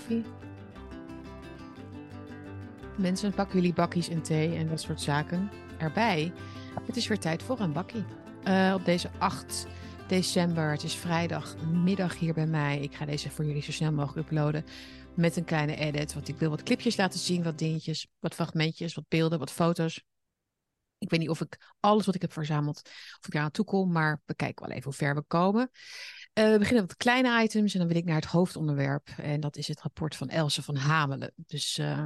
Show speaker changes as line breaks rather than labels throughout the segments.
koffie? Mensen, pakken jullie bakjes en thee en dat soort zaken erbij. Het is weer tijd voor een bakkie. Uh, op deze 8 december, het is vrijdagmiddag hier bij mij. Ik ga deze voor jullie zo snel mogelijk uploaden met een kleine edit. Want ik wil wat clipjes laten zien, wat dingetjes, wat fragmentjes, wat beelden, wat foto's. Ik weet niet of ik alles wat ik heb verzameld, of ik daar aan toe kom, maar we kijken wel even hoe ver we komen. Uh, we beginnen met kleine items en dan wil ik naar het hoofdonderwerp. En dat is het rapport van Else van Hamelen. Dus uh,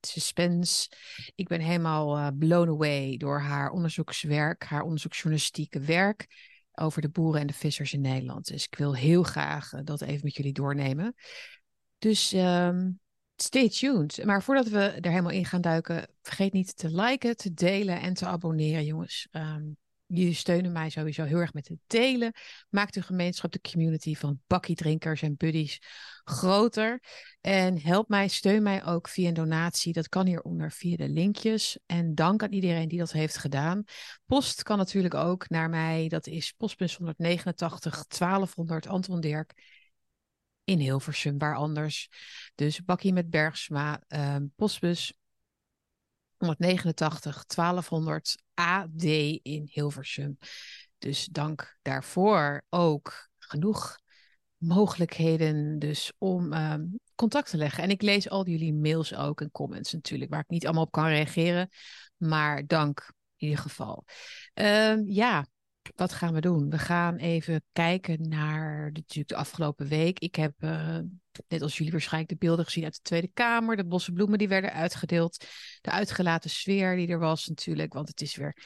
suspense. Ik ben helemaal uh, blown away door haar onderzoekswerk, haar onderzoeksjournalistieke werk over de boeren en de vissers in Nederland. Dus ik wil heel graag dat even met jullie doornemen. Dus um, stay tuned. Maar voordat we er helemaal in gaan duiken, vergeet niet te liken, te delen en te abonneren, jongens. Um, jullie steunen mij sowieso heel erg met het delen. Maak de gemeenschap, de community van bakkiedrinkers en buddies groter. En help mij, steun mij ook via een donatie. Dat kan hieronder via de linkjes. En dank aan iedereen die dat heeft gedaan. Post kan natuurlijk ook naar mij. Dat is postbus 189 1200 Anton Dirk in Hilversum, waar anders. Dus bakkie met Bergsma, um, postbus 189 1200 AD in Hilversum. Dus dank daarvoor ook genoeg mogelijkheden dus om um, contact te leggen. En ik lees al jullie mails ook en comments natuurlijk, waar ik niet allemaal op kan reageren. Maar dank in ieder geval. Um, ja, wat gaan we doen? We gaan even kijken naar natuurlijk de afgelopen week. Ik heb, uh, net als jullie waarschijnlijk, de beelden gezien uit de Tweede Kamer. De bosse bloemen die werden uitgedeeld. De uitgelaten sfeer die er was natuurlijk. Want het is weer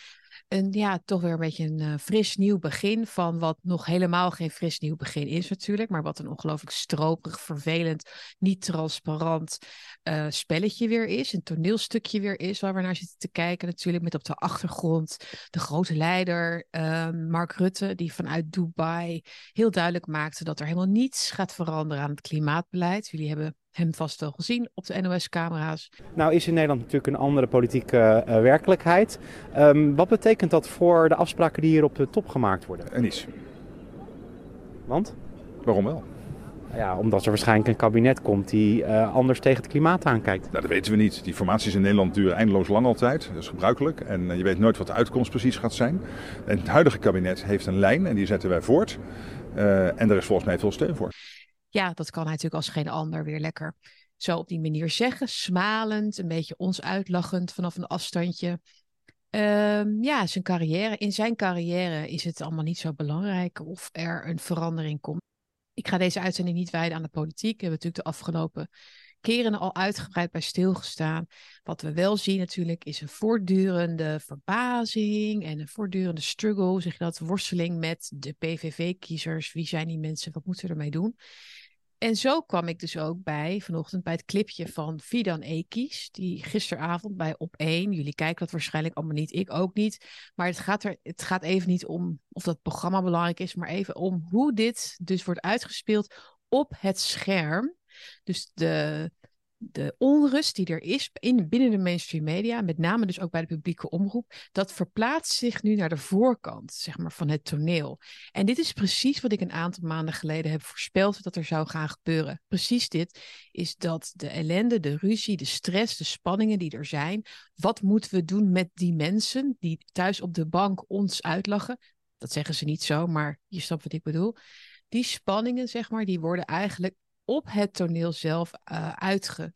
een, ja, toch weer een beetje een uh, fris nieuw begin van wat nog helemaal geen fris nieuw begin is natuurlijk, maar wat een ongelooflijk stroperig, vervelend, niet transparant uh, spelletje weer is, een toneelstukje weer is waar we naar zitten te kijken natuurlijk met op de achtergrond de grote leider uh, Mark Rutte die vanuit Dubai heel duidelijk maakte dat er helemaal niets gaat veranderen aan het klimaatbeleid. Jullie hebben hem vast wel gezien op de NOS-camera's.
Nou is in Nederland natuurlijk een andere politieke uh, werkelijkheid. Um, wat betekent dat voor de afspraken die hier op de top gemaakt worden?
En niets.
Want?
Waarom wel?
Ja, omdat er waarschijnlijk een kabinet komt die uh, anders tegen het klimaat aankijkt.
Nou, dat weten we niet. Die formaties in Nederland duren eindeloos lang altijd. Dat is gebruikelijk. En uh, je weet nooit wat de uitkomst precies gaat zijn. En het huidige kabinet heeft een lijn en die zetten wij voort. Uh, en er is volgens mij veel steun voor.
Ja, dat kan hij natuurlijk als geen ander weer lekker zo op die manier zeggen. Smalend, een beetje ons uitlachend vanaf een afstandje. Um, ja, zijn carrière. In zijn carrière is het allemaal niet zo belangrijk of er een verandering komt. Ik ga deze uitzending niet wijden aan de politiek. We hebben natuurlijk de afgelopen keren al uitgebreid bij stilgestaan. Wat we wel zien natuurlijk is een voortdurende verbazing en een voortdurende struggle, zeg je dat, worsteling met de PVV-kiezers. Wie zijn die mensen? Wat moeten we ermee doen? En zo kwam ik dus ook bij vanochtend bij het clipje van Fidan Ekis, die gisteravond bij Op 1, jullie kijken dat waarschijnlijk allemaal niet, ik ook niet, maar het gaat, er, het gaat even niet om of dat programma belangrijk is, maar even om hoe dit dus wordt uitgespeeld op het scherm. Dus de, de onrust die er is in, binnen de mainstream media, met name dus ook bij de publieke omroep, dat verplaatst zich nu naar de voorkant zeg maar, van het toneel. En dit is precies wat ik een aantal maanden geleden heb voorspeld dat er zou gaan gebeuren. Precies dit is dat de ellende, de ruzie, de stress, de spanningen die er zijn, wat moeten we doen met die mensen die thuis op de bank ons uitlachen? Dat zeggen ze niet zo, maar je snapt wat ik bedoel. Die spanningen, zeg maar, die worden eigenlijk op het toneel zelf uh, uitge.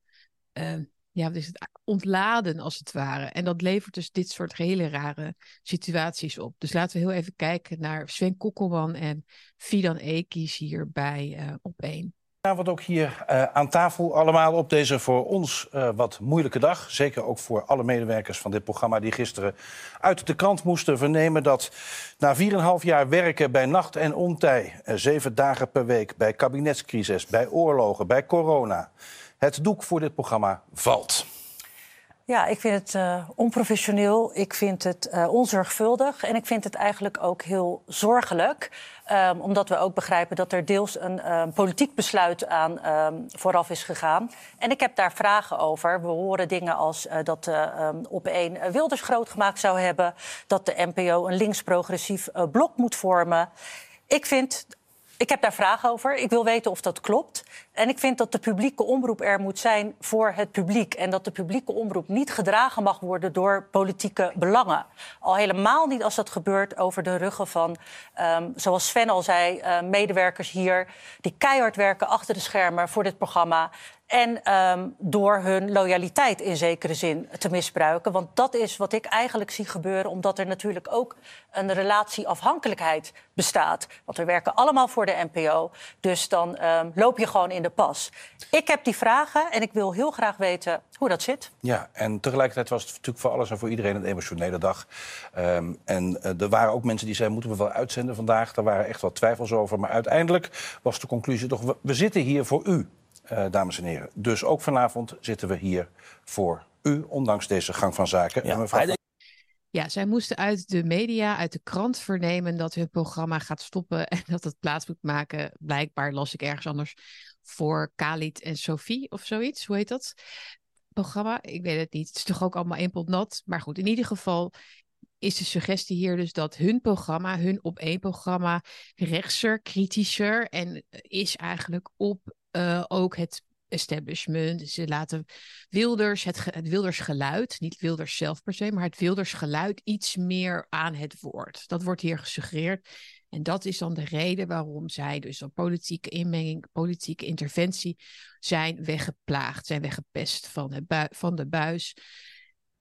Uh, ja, dus het ontladen als het ware. En dat levert dus dit soort hele rare situaties op. Dus laten we heel even kijken naar Sven Kokkelman en Fidan Ekis hier bij uh, Op 1.
Vanavond ook hier uh, aan tafel allemaal op deze voor ons uh, wat moeilijke dag. Zeker ook voor alle medewerkers van dit programma die gisteren uit de krant moesten vernemen dat na 4,5 jaar werken bij nacht en ontij, uh, zeven dagen per week, bij kabinetscrisis, bij oorlogen, bij corona, het doek voor dit programma valt.
Ja, ik vind het uh, onprofessioneel. Ik vind het uh, onzorgvuldig. En ik vind het eigenlijk ook heel zorgelijk. Um, omdat we ook begrijpen dat er deels een um, politiek besluit aan um, vooraf is gegaan. En ik heb daar vragen over. We horen dingen als uh, dat uh, op één Wilders groot gemaakt zou hebben. Dat de NPO een links-progressief blok moet vormen. Ik vind Ik heb daar vragen over. Ik wil weten of dat klopt. En ik vind dat de publieke omroep er moet zijn voor het publiek. En dat de publieke omroep niet gedragen mag worden door politieke belangen. Al helemaal niet als dat gebeurt over de ruggen van, um, zoals Sven al zei, uh, medewerkers hier die keihard werken achter de schermen voor dit programma. En um, door hun loyaliteit in zekere zin te misbruiken. Want dat is wat ik eigenlijk zie gebeuren, omdat er natuurlijk ook een relatieafhankelijkheid bestaat. Want we werken allemaal voor de NPO. Dus dan um, loop je gewoon in de pas. Ik heb die vragen en ik wil heel graag weten hoe dat zit.
Ja, en tegelijkertijd was het natuurlijk voor alles en voor iedereen een emotionele dag. Um, en uh, er waren ook mensen die zeiden: moeten we wel uitzenden vandaag? Daar waren echt wel twijfels over. Maar uiteindelijk was de conclusie toch: we zitten hier voor u. Uh, dames en heren. Dus ook vanavond zitten we hier voor u, ondanks deze gang van zaken.
Ja, mevrouw... ja, zij moesten uit de media, uit de krant vernemen dat hun programma gaat stoppen en dat het plaats moet maken. Blijkbaar las ik ergens anders voor Khalid en Sophie of zoiets. Hoe heet dat? Programma? Ik weet het niet. Het is toch ook allemaal één pot nat. Maar goed, in ieder geval is de suggestie hier dus dat hun programma, hun op één programma, rechtser, kritischer en is eigenlijk op uh, ook het establishment. Ze laten Wilders, het, Wilders geluid, niet Wilders zelf per se, maar het Wilders geluid iets meer aan het woord. Dat wordt hier gesuggereerd. En dat is dan de reden waarom zij dus door politieke inmenging, politieke interventie zijn weggeplaagd, zijn weggepest van, het van de buis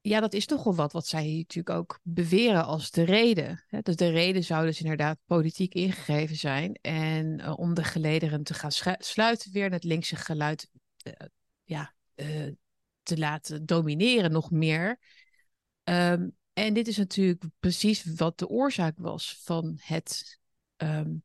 ja, dat is toch wel wat wat zij natuurlijk ook beweren als de reden. Dus de reden zou dus inderdaad politiek ingegeven zijn. En uh, om de gelederen te gaan sluiten, weer het linkse geluid uh, ja, uh, te laten domineren nog meer. Um, en dit is natuurlijk precies wat de oorzaak was van het um,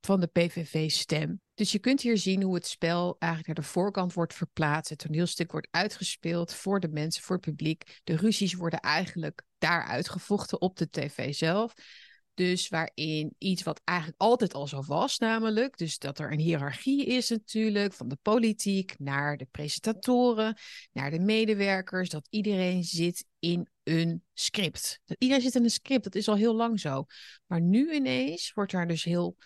Van de PVV-stem. Dus je kunt hier zien hoe het spel eigenlijk naar de voorkant wordt verplaatst. Het toneelstuk wordt uitgespeeld voor de mensen, voor het publiek. De ruzies worden eigenlijk daar uitgevochten op de tv zelf. Dus waarin iets wat eigenlijk altijd al zo was, namelijk, dus dat er een hiërarchie is natuurlijk, van de politiek naar de presentatoren, naar de medewerkers, dat iedereen zit in een script. Iedereen zit in een script, dat is al heel lang zo. Maar nu ineens wordt daar dus heel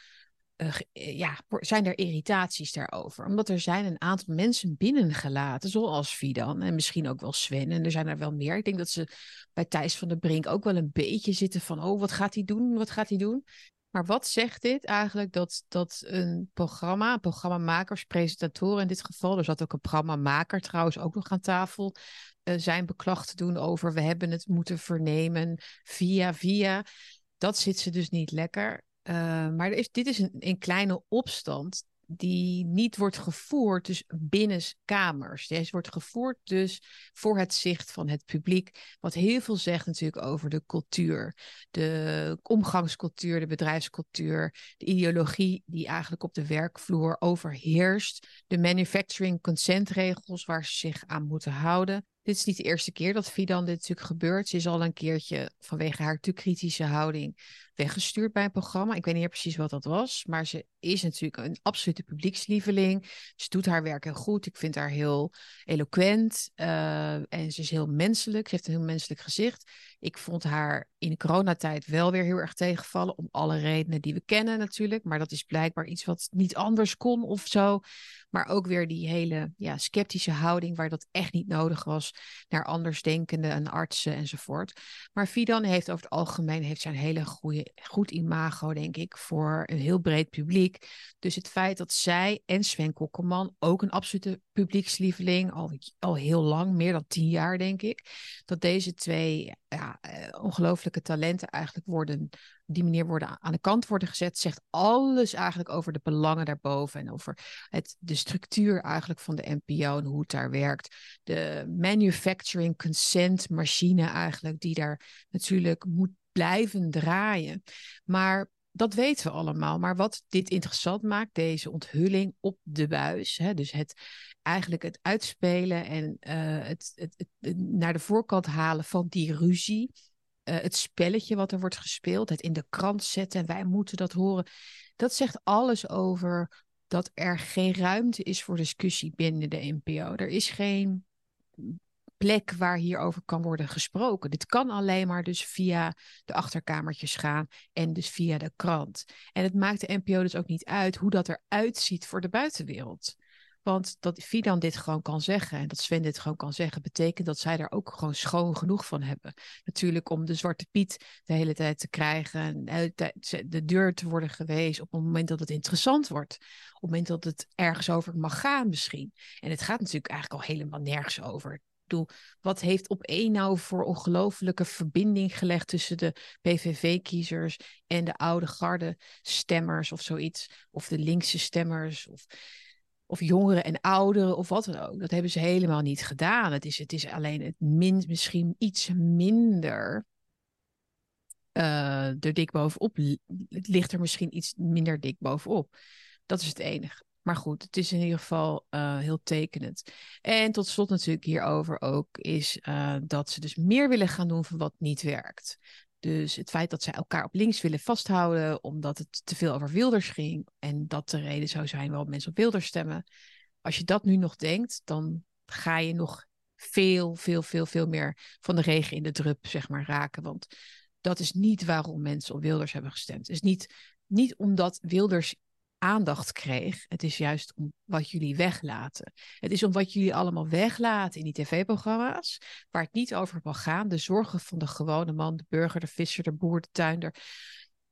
uh, ja, zijn er irritaties daarover. Omdat er zijn een aantal mensen binnengelaten, zoals Fidan en misschien ook wel Sven. En er zijn er wel meer. Ik denk dat ze bij Thijs van der Brink ook wel een beetje zitten van, oh, wat gaat hij doen? Wat gaat hij doen? Maar wat zegt dit eigenlijk dat, dat een programma, programmamakers, presentatoren in dit geval, er zat ook een programmamaker trouwens ook nog aan tafel, zijn beklag te doen over we hebben het moeten vernemen via via. Dat zit ze dus niet lekker. Uh, maar dit is een, een, kleine opstand die niet wordt gevoerd dus binnen kamers. Deze wordt gevoerd dus voor het zicht van het publiek. Wat heel veel zegt natuurlijk over de cultuur. De omgangscultuur, de bedrijfscultuur. De ideologie die eigenlijk op de werkvloer overheerst. De manufacturing consentregels waar ze zich aan moeten houden. Dit is niet de eerste keer dat Fidan dit natuurlijk gebeurt. Ze is al een keertje vanwege haar te kritische houding weggestuurd bij een programma. Ik weet niet precies wat dat was, maar ze is natuurlijk een absolute publiekslieveling. Ze doet haar werk heel goed. Ik vind haar heel eloquent uh, en ze is heel menselijk. Ze heeft een heel menselijk gezicht. Ik vond haar in de coronatijd wel weer heel erg tegenvallen, om alle redenen die we kennen natuurlijk. Maar dat is blijkbaar iets wat niet anders kon of zo. Maar ook weer die hele ja, sceptische houding waar dat echt niet nodig was naar andersdenkenden en artsen enzovoort. Maar Fidan heeft over het algemeen heeft zijn hele goede, goed imago, denk ik, voor een heel breed publiek. Dus het feit dat zij en Sven Kokkelman, ook een absolute publiekslieveling, al, al heel lang, meer dan tien jaar denk ik, dat deze twee ja, uh, ongelooflijke talenten eigenlijk worden die manier worden aan de kant worden gezet, zegt alles eigenlijk over de belangen daarboven en over het, de structuur eigenlijk van de NPO en hoe het daar werkt. De manufacturing consent machine eigenlijk, die daar natuurlijk moet blijven draaien. Maar dat weten we allemaal. Maar wat dit interessant maakt, deze onthulling op de buis, hè, dus het eigenlijk het uitspelen en uh, het, het, het, naar de voorkant halen van die ruzie uh, het spelletje wat er wordt gespeeld, het in de krant zetten en wij moeten dat horen. Dat zegt alles over dat er geen ruimte is voor discussie binnen de NPO. Er is geen plek waar hierover kan worden gesproken. Dit kan alleen maar dus via de achterkamertjes gaan en dus via de krant. En het maakt de NPO dus ook niet uit hoe dat eruit ziet voor de buitenwereld. Want dat Fidan dit gewoon kan zeggen en dat Sven dit gewoon kan zeggen, betekent dat zij er ook gewoon schoon genoeg van hebben. Natuurlijk om de zwarte Piet de hele tijd te krijgen en de, deur te worden gewezen op het moment dat het interessant wordt. Op het moment dat het ergens over mag gaan misschien. En het gaat natuurlijk eigenlijk al helemaal nergens over. Bedoel, wat heeft op één nou voor ongelofelijke verbinding gelegd tussen de PVV-kiezers en de oude garde stemmers of zoiets? Of de linkse stemmers? Of of jongeren en ouderen of wat dan ook. Dat hebben ze helemaal niet gedaan. Het is, het is alleen het min, misschien iets minder uh, er dik bovenop. Het ligt er misschien iets minder dik bovenop. Dat is het enige. Maar goed, het is in ieder geval uh, heel tekenend. En tot slot natuurlijk hierover ook is uh, dat ze dus meer willen gaan doen van wat niet werkt. Dus het feit dat zij elkaar op links willen vasthouden, omdat het te veel over Wilders ging. En dat de reden zou zijn waarom mensen op Wilders stemmen. Als je dat nu nog denkt, dan ga je nog veel, veel, veel, veel meer van de regen in de drup, zeg maar, raken. Want dat is niet waarom mensen op Wilders hebben gestemd. Het is niet, niet omdat Wilders aandacht kreeg. Het is juist om wat jullie weglaten. Het is om wat jullie allemaal weglaten in die tv-programma's, waar het niet over mag gaan. De zorgen van de gewone man, de burger, de visser, de boer, de tuinder,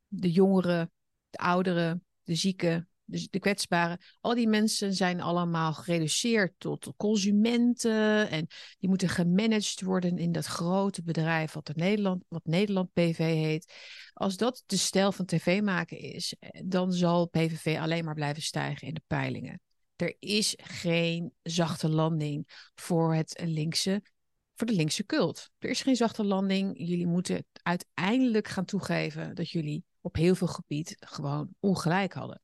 de jongeren, de ouderen, de zieken, dus de kwetsbaren, al die mensen zijn allemaal gereduceerd tot consumenten. En die moeten gemanaged worden in dat grote bedrijf wat, Nederland, wat Nederland PV heet. Als dat de stijl van tv maken is, eh, dan zal PVV alleen maar blijven stijgen in de peilingen. Er is geen zachte landing voor het linkse voor de linkse cult. Er is geen zachte landing. Jullie moeten uiteindelijk gaan toegeven dat jullie op heel veel gebied gewoon ongelijk hadden.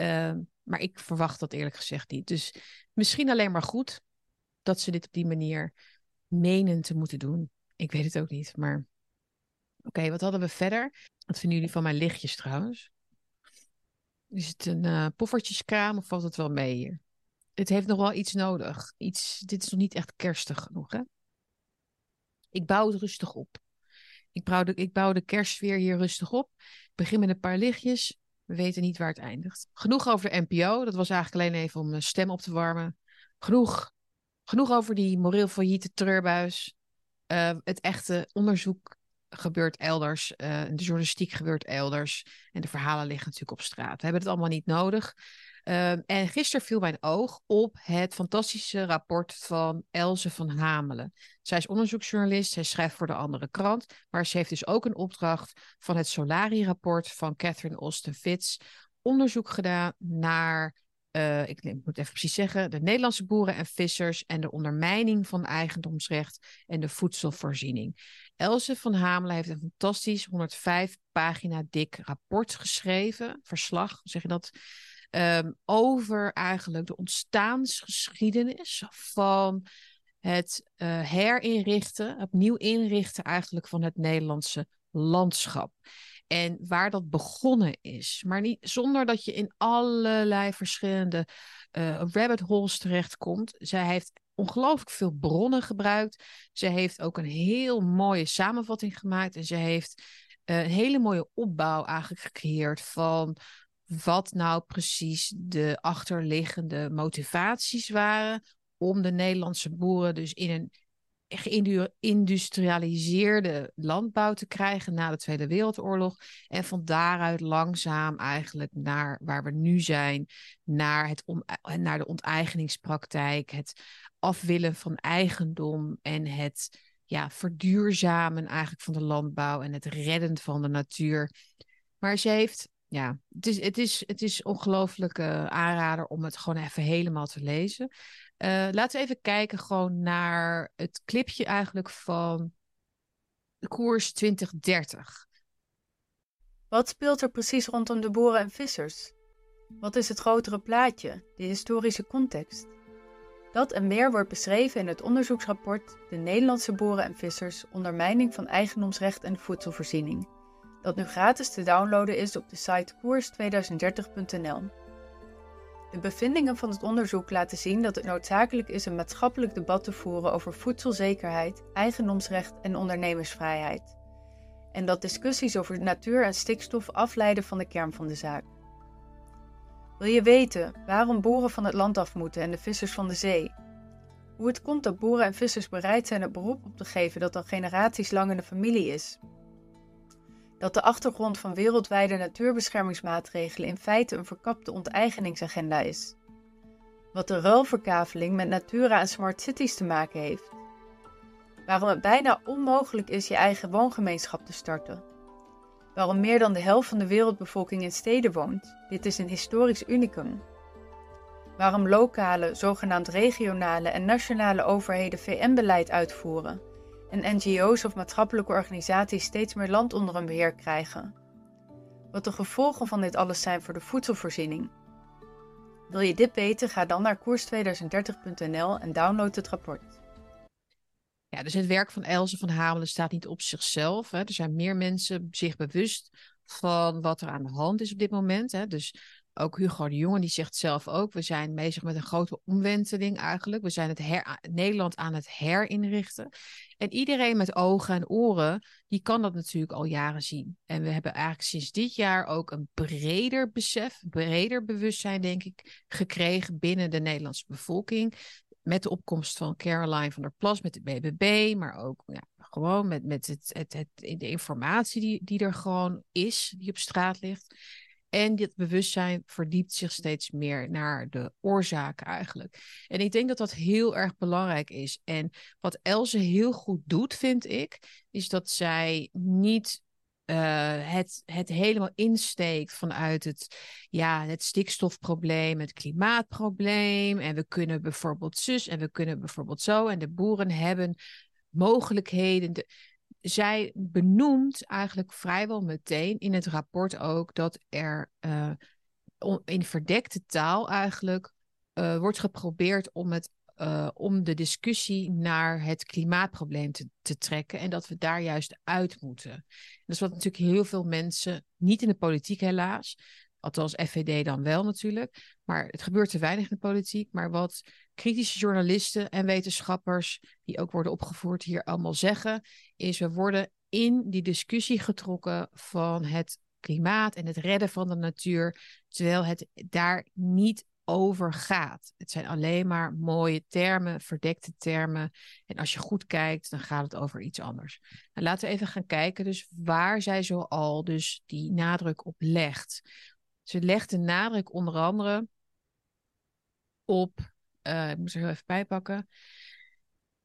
Ehm, maar ik verwacht dat eerlijk gezegd niet. Dus misschien alleen maar goed dat ze dit op die manier menen te moeten doen. Ik weet het ook niet, maar oké, wat hadden we verder? Wat vinden jullie van mijn lichtjes trouwens? Is het een uh, poffertjeskraam of valt het wel mee hier? Het heeft nog wel iets nodig. Iets, dit is nog niet echt kerstig genoeg, hè? Ik bouw het rustig op. Ik bouw de, ik bouw kerstsfeer hier rustig op. Ik begin met een paar lichtjes. We weten niet waar het eindigt. Genoeg over de NPO. Dat was eigenlijk alleen even om mijn stem op te warmen. Genoeg, genoeg over die moreel failliete treurbuis. Uh, het echte onderzoek gebeurt elders. Uh, de journalistiek gebeurt elders. En de verhalen liggen natuurlijk op straat. We hebben het allemaal niet nodig. Uh, en gisteren viel mijn oog op het fantastische rapport van Elze van Hamelen. Zij is onderzoeksjournalist, zij schrijft voor de andere krant, maar ze heeft dus ook een opdracht van het Solari-rapport van Catherine Austin Fitz. Onderzoek gedaan naar, uh, ik moet even precies zeggen, de Nederlandse boeren en vissers en de ondermijning van eigendomsrecht en de voedselvoorziening. Elze van Hamelen heeft een fantastisch 105 pagina dik rapport geschreven, verslag, zeg je dat? Um, over eigenlijk de ontstaansgeschiedenis van het uh, herinrichten, opnieuw inrichten eigenlijk van het Nederlandse landschap. En waar dat begonnen is. Maar niet zonder dat je in allerlei verschillende uh, rabbit holes terechtkomt. Zij heeft ongelooflijk veel bronnen gebruikt. Ze heeft ook een heel mooie samenvatting gemaakt. En ze heeft uh, een hele mooie opbouw eigenlijk gecreëerd van wat nou precies de achterliggende motivaties waren om de Nederlandse boeren dus in een geïndustrialiseerde landbouw te krijgen na de Tweede Wereldoorlog. En van daaruit langzaam eigenlijk naar waar we nu zijn, naar, het naar de onteigeningspraktijk, het afwillen van eigendom en het ja, verduurzamen eigenlijk van de landbouw en het redden van de natuur. Maar ze heeft ja, het is, het is, het is ongelooflijk uh, aanrader om het gewoon even helemaal te lezen. Uh, laten we even kijken gewoon naar het clipje eigenlijk van de koers 2030.
Wat speelt er precies rondom de boeren en vissers? Wat is het grotere plaatje, de historische context? Dat en meer wordt beschreven in het onderzoeksrapport De Nederlandse boeren en vissers ondermijning van eigendomsrecht en voedselvoorziening dat nu gratis te downloaden is op de site koers2030.nl. De bevindingen van het onderzoek laten zien dat het noodzakelijk is een maatschappelijk debat te voeren over voedselzekerheid, eigendomsrecht en ondernemersvrijheid. En dat discussies over natuur en stikstof afleiden van de kern van de zaak. Wil je weten waarom boeren van het land af moeten en de vissers van de zee? Hoe het komt dat boeren en vissers bereid zijn het beroep op te geven dat al generaties lang in de familie is? Dat de achtergrond van wereldwijde natuurbeschermingsmaatregelen in feite een verkapte onteigeningsagenda is? Wat de ruilverkaveling met Natura en Smart Cities te maken heeft? Waarom het bijna onmogelijk is je eigen woongemeenschap te starten? waarom meer dan de helft van de wereldbevolking in steden woont. Dit is een historisch unicum. Waarom lokale, zogenaamd regionale en nationale overheden VN-beleid uitvoeren en NGO's of maatschappelijke organisaties steeds meer land onder hun beheer krijgen. Wat de gevolgen van dit alles zijn voor de voedselvoorziening. Wil je dit weten? Ga dan naar koers2030.nl en download het rapport.
Ja, dus het werk van Elze van Hamelen staat niet op zichzelf. Hè. Er zijn meer mensen zich bewust van wat er aan de hand is op dit moment. Hè. Dus ook Hugo de Jonge, die zegt zelf ook, we zijn bezig met een grote omwenteling eigenlijk. We zijn het Nederland aan het herinrichten. En iedereen met ogen en oren, die kan dat natuurlijk al jaren zien. En we hebben eigenlijk sinds dit jaar ook een breder besef, breder bewustzijn, denk ik, gekregen binnen de Nederlandse bevolking met de opkomst van Caroline van der Plas, met de BBB, maar ook ja, gewoon met, met het, het, de informatie die, die er gewoon is, die op straat ligt. En dit bewustzijn verdiept zich steeds meer naar de oorzaken eigenlijk. En ik denk dat dat heel erg belangrijk is. En wat Else heel goed doet, vind ik, is dat zij niet uh, het, het helemaal insteekt vanuit het, ja, het stikstofprobleem, het klimaatprobleem. En we kunnen bijvoorbeeld zus en we kunnen bijvoorbeeld zo. En de boeren hebben mogelijkheden. De, zij benoemt eigenlijk vrijwel meteen in het rapport ook dat er uh, in verdekte taal eigenlijk uh, wordt geprobeerd om het uh, om de discussie naar het klimaatprobleem te, te, trekken en dat we daar juist uit moeten. Dat is wat natuurlijk heel veel mensen, niet in de politiek helaas, althans FVD dan wel natuurlijk, maar het gebeurt te weinig in de politiek, maar wat kritische journalisten en wetenschappers, die ook worden opgevoerd hier allemaal zeggen, is we worden in die discussie getrokken van het klimaat en het redden van de natuur, terwijl het daar niet over gaat. Het zijn alleen maar mooie termen, verdekte termen. En als je goed kijkt, dan gaat het over iets anders. Nou, laten we even gaan kijken dus waar zij zoal dus die nadruk op legt. Ze legt de nadruk onder andere op, uh, ik moet er heel even bijpakken.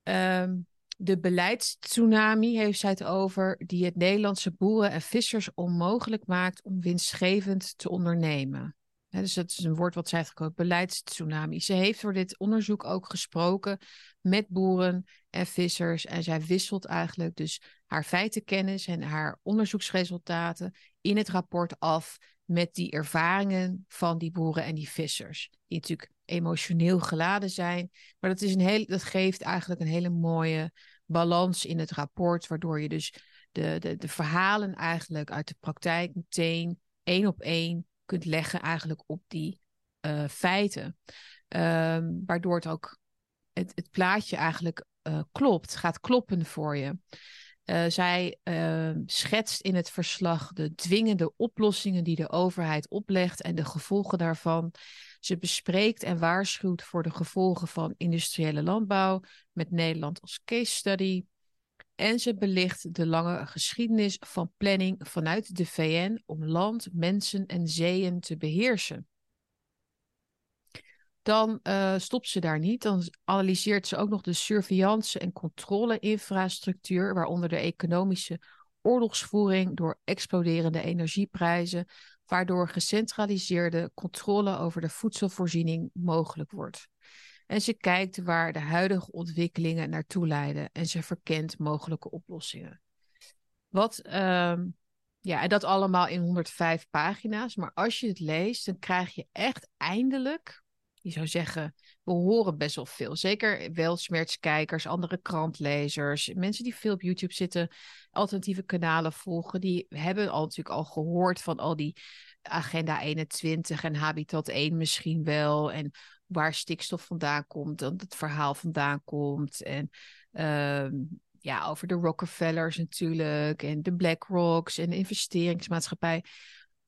Um, de beleidstsunami heeft zij het over, die het Nederlandse boeren en vissers onmogelijk maakt om winstgevend te ondernemen dus dat is een woord wat zij heeft gekozen, beleidstsunami. Ze heeft voor dit onderzoek ook gesproken met boeren en vissers. En zij wisselt eigenlijk dus haar feitenkennis en haar onderzoeksresultaten in het rapport af met die ervaringen van die boeren en die vissers. Die natuurlijk emotioneel geladen zijn. Maar dat, is een heel, dat geeft eigenlijk een hele mooie balans in het rapport, waardoor je dus de, de, de verhalen eigenlijk uit de praktijk meteen één op één kunt leggen eigenlijk op die uh, feiten. Um, waardoor het ook het, het plaatje eigenlijk uh, klopt, gaat kloppen voor je. Uh, zij uh, schetst in het verslag de dwingende oplossingen die de overheid oplegt en de gevolgen daarvan. Ze bespreekt en waarschuwt voor de gevolgen van industriële landbouw met Nederland als case study. En ze belicht de lange geschiedenis van planning vanuit de VN om land, mensen en zeeën te beheersen. Dan uh, stopt ze daar niet. Dan analyseert ze ook nog de surveillance- en controle-infrastructuur, waaronder de economische oorlogsvoering door exploderende energieprijzen, waardoor gecentraliseerde controle over de voedselvoorziening mogelijk wordt. En ze kijkt waar de huidige ontwikkelingen naartoe leiden en ze verkent mogelijke oplossingen. Wat, uh, ja, en dat allemaal in 105 pagina's. Maar als je het leest, dan krijg je echt eindelijk je zou zeggen, we horen best wel veel. Zeker wel smertskijkers, andere krantlezers, mensen die veel op YouTube zitten, alternatieve kanalen volgen, die hebben al natuurlijk al gehoord van al die Agenda 21 en Habitat 1 misschien wel. En waar stikstof vandaan komt, dat het verhaal vandaan komt. En uh, ja, over de Rockefellers natuurlijk en de BlackRocks en de investeringsmaatschappij.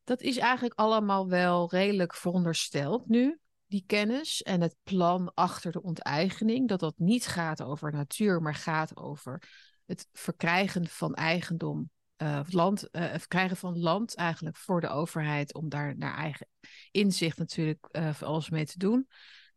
Dat is eigenlijk allemaal wel redelijk verondersteld nu, die kennis en het plan achter de onteigening. Dat dat niet gaat over natuur, maar gaat over het verkrijgen van eigendom. Uh, land, uh, verkrijgen van land eigenlijk voor de overheid om daar naar eigen inzicht natuurlijk uh, alles mee te doen.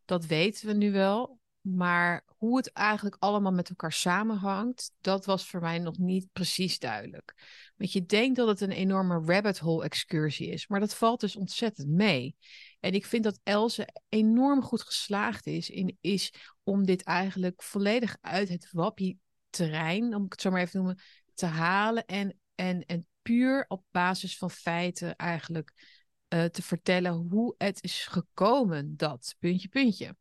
Dat weten we nu wel. Maar hoe het eigenlijk allemaal met elkaar samenhangt, dat was voor mij nog niet precies duidelijk. Want je denkt dat het een enorme rabbit hole excursie is, maar dat valt dus ontzettend mee. En ik vind dat Else enorm goed geslaagd is, in, is om dit eigenlijk volledig uit het wappie-terrein, om ik het zo maar even te noemen, te halen en, en, en puur op basis van feiten eigenlijk uh, te vertellen hoe het is gekomen dat, puntje, puntje.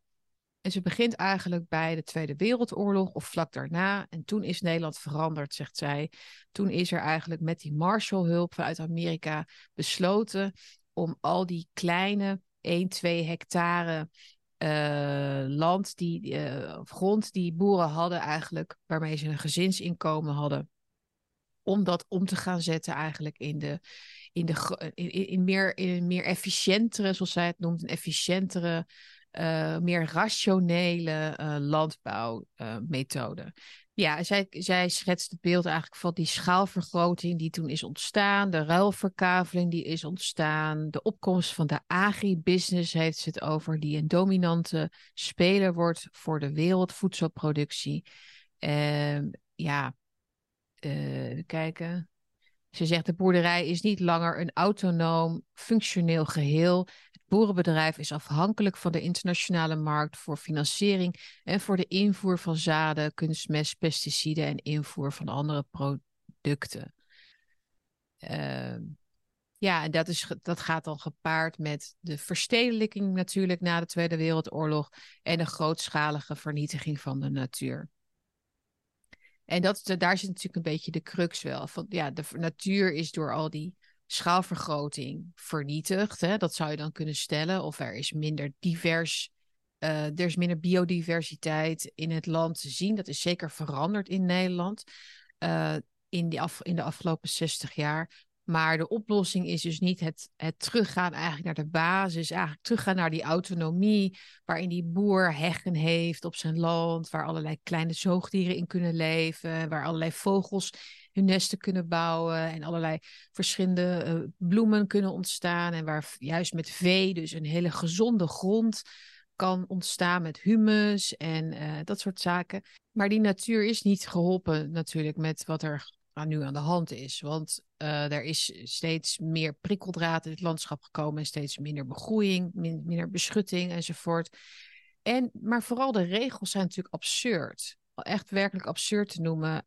En ze begint eigenlijk bij de Tweede Wereldoorlog of vlak daarna. En toen is Nederland veranderd, zegt zij. Toen is er eigenlijk met die Marshallhulp vanuit Amerika besloten om al die kleine 1, 2 hectare uh, land, die, uh, grond die boeren hadden eigenlijk, waarmee ze een gezinsinkomen hadden, om dat om te gaan zetten eigenlijk in de, in de in, meer, in een meer efficiëntere, zoals zij het noemt, een efficiëntere uh, meer rationele uh, landbouwmethode. Ja, zij, zij schetst het beeld eigenlijk van die schaalvergroting die toen is ontstaan, de ruilverkaveling die is ontstaan, de opkomst van de agribusiness heeft ze het over, die een dominante speler wordt voor de wereldvoedselproductie. Ehm, ja, uh, kijken. Ze zegt de boerderij is niet langer een autonoom, functioneel geheel boerenbedrijf is afhankelijk van de internationale markt voor financiering en voor de invoer van zaden, kunstmest, pesticiden en invoer van andere producten. Uh, ja, en dat, is, dat gaat dan gepaard met de verstedelijking natuurlijk na de Tweede Wereldoorlog en de grootschalige vernietiging van de natuur. En dat, daar zit natuurlijk een beetje de crux wel. Van, ja, de natuur is door al die schaalvergroting vernietigd. Hè? Dat zou je dan kunnen stellen. Of er is minder divers. Uh, er is minder biodiversiteit in het land te zien. Dat is zeker veranderd in Nederland uh, in, die in de afgelopen 60 jaar. Maar de oplossing is dus niet het, het teruggaan eigenlijk naar de basis, eigenlijk teruggaan naar die autonomie, waarin die boer heggen heeft op zijn land, waar allerlei kleine zoogdieren in kunnen leven, waar allerlei vogels hun nesten kunnen bouwen en allerlei verschillende uh, bloemen kunnen ontstaan en waar juist met vee dus een hele gezonde grond kan ontstaan met humus en uh, dat soort zaken. Maar die natuur is niet geholpen natuurlijk met wat er nu aan de hand is. Want uh, er is steeds meer prikkeldraad in het landschap gekomen en steeds minder begroeiing, min, minder beschutting enzovoort. En, maar vooral de regels zijn natuurlijk absurd. Echt werkelijk absurd te noemen.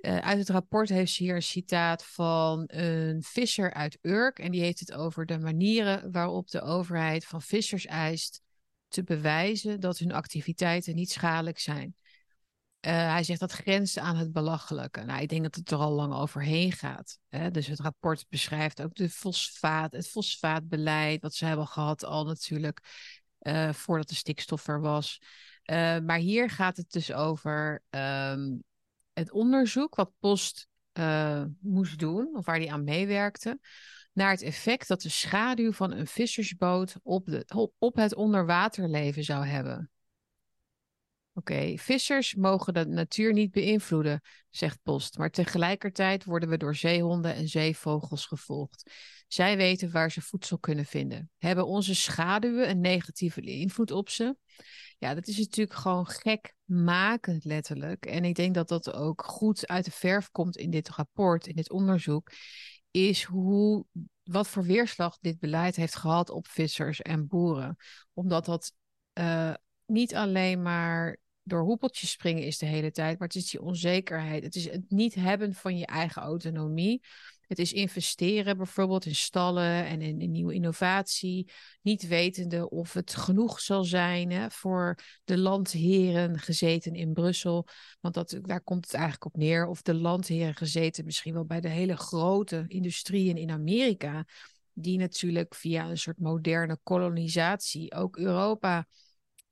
Uh, uit het rapport heeft ze hier een citaat van een visser uit Urk. En die heeft het over de manieren waarop de overheid van vissers eist te bewijzen dat hun activiteiten niet schadelijk zijn. Uh, hij zegt dat grenst aan het belachelijke. Nou, ik denk dat het er al lang overheen gaat. Hè? Dus het rapport beschrijft ook de fosfaat, het fosfaatbeleid, wat ze hebben gehad al natuurlijk uh, voordat de stikstof er was. Maar hier gaat het dus over um, het onderzoek wat Post moest doen, of waar hij aan meewerkte, naar het effect dat de schaduw van een vissersboot op, de, op het onderwaterleven zou hebben. Oké, vissers mogen de natuur niet beïnvloeden, zegt Post, maar tegelijkertijd worden we door zeehonden en zeevogels gevolgd. Zij weten waar ze voedsel kunnen vinden. Hebben onze schaduwen een negatieve invloed op ze? Ja, dat is natuurlijk gewoon gek maken, letterlijk. En ik denk dat dat ook goed uit de verf komt in dit rapport, in dit onderzoek, is hoe, wat voor weerslag dit beleid heeft gehad op vissers en boeren. Omdat dat uh, niet alleen maar door hoepeltjes springen is de hele tijd, maar het is die onzekerheid. Het is het niet hebben van je eigen autonomie. Het is investeren bijvoorbeeld in stallen en in, in nieuwe innovatie, niet wetende of het genoeg zal zijn hè, voor de landheren gezeten in Brussel. Want dat, daar komt het eigenlijk op neer. Of de landheren gezeten misschien wel bij de hele grote industrieën in Amerika, die natuurlijk via een soort moderne kolonisatie ook Europa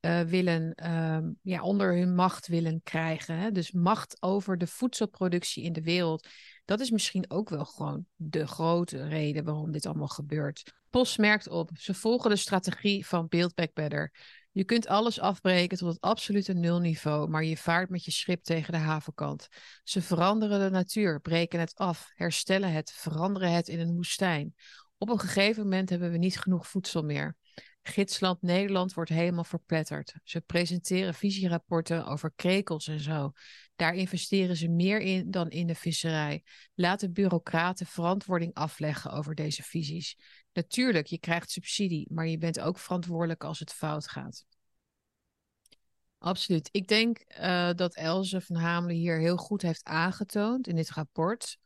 uh, willen, uh, ja, onder hun macht willen krijgen. Hè? Dus macht over de voedselproductie in de wereld. Dat is misschien ook wel gewoon de grote reden waarom dit allemaal gebeurt. POS merkt op, ze volgen de strategie van Build Back Better. Je kunt alles afbreken tot het absolute nulniveau, maar je vaart met je schip tegen de havenkant. Ze veranderen de natuur, breken het af, herstellen het, veranderen het in een woestijn. Op een gegeven moment hebben we niet genoeg voedsel meer. Gidsland Nederland wordt helemaal verpletterd. Ze presenteren visierapporten over krekels en zo. Daar investeren ze meer in dan in de visserij. Laten bureaucraten verantwoording afleggen over deze visies. Natuurlijk, je krijgt subsidie, maar je bent ook verantwoordelijk als het fout gaat. Absoluut. Ik denk uh, dat Elze van Hamelen hier heel goed heeft aangetoond in dit rapport.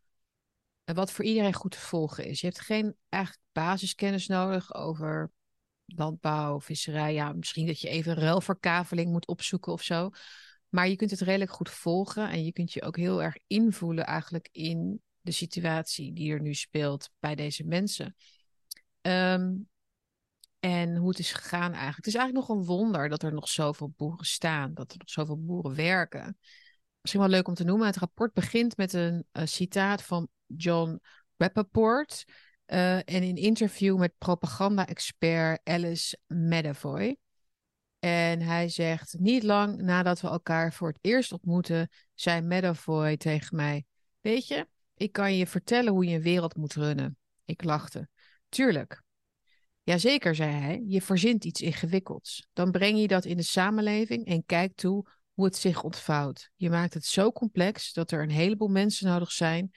Uh, wat voor iedereen goed te volgen is. Je hebt geen echt basiskennis nodig over landbouw, visserij. Ja, misschien dat je even ruilverkaveling moet opzoeken of zo. Maar je kunt het redelijk goed volgen en je kunt je ook heel erg invoelen eigenlijk in de situatie die er nu speelt bij deze mensen. Um, en hoe het is gegaan eigenlijk. Het is eigenlijk nog een wonder dat er nog zoveel boeren staan, dat er nog zoveel boeren werken. Misschien wel leuk om te noemen. Het rapport begint met een, een citaat van John Rappaport. Uh, en in interview met propaganda-expert Alice Medavoy. En hij zegt: Niet lang nadat we elkaar voor het eerst ontmoeten, zei Medavoy tegen mij: Weet je, ik kan je vertellen hoe je een wereld moet runnen. Ik lachte. Tuurlijk. Jazeker, zei hij, je verzint iets ingewikkelds. Dan breng je dat in de samenleving en kijk toe hoe het zich ontvouwt. Je maakt het zo complex dat er een heleboel mensen nodig zijn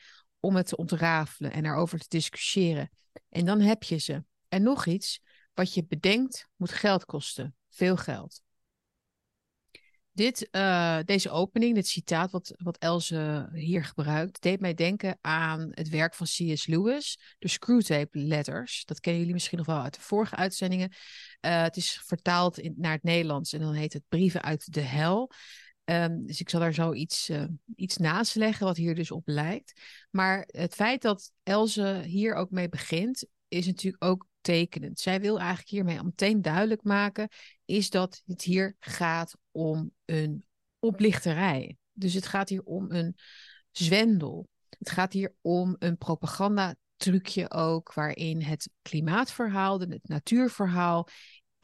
om het te ontrafelen en erover te discussiëren. En dan heb je ze. En nog iets, wat je bedenkt moet geld kosten. Veel geld. Dit, uh, deze opening, dit citaat wat, wat Else hier gebruikt, deed mij denken aan het werk van C.S. Lewis, de Screwtape Letters. Dat kennen jullie misschien nog wel uit de vorige uitzendingen. Uh, het is vertaald in, naar het Nederlands en dan heet het Brieven uit de Hel. Um, dus ik zal daar zo iets, uh, iets naast leggen wat hier dus op lijkt. Maar het feit dat Elze hier ook mee begint, is natuurlijk ook tekenend. Zij wil eigenlijk hiermee meteen duidelijk maken, is dat het hier gaat om een oplichterij. Dus het gaat hier om een zwendel. Het gaat hier om een propagandatrucje ook, waarin het klimaatverhaal, het natuurverhaal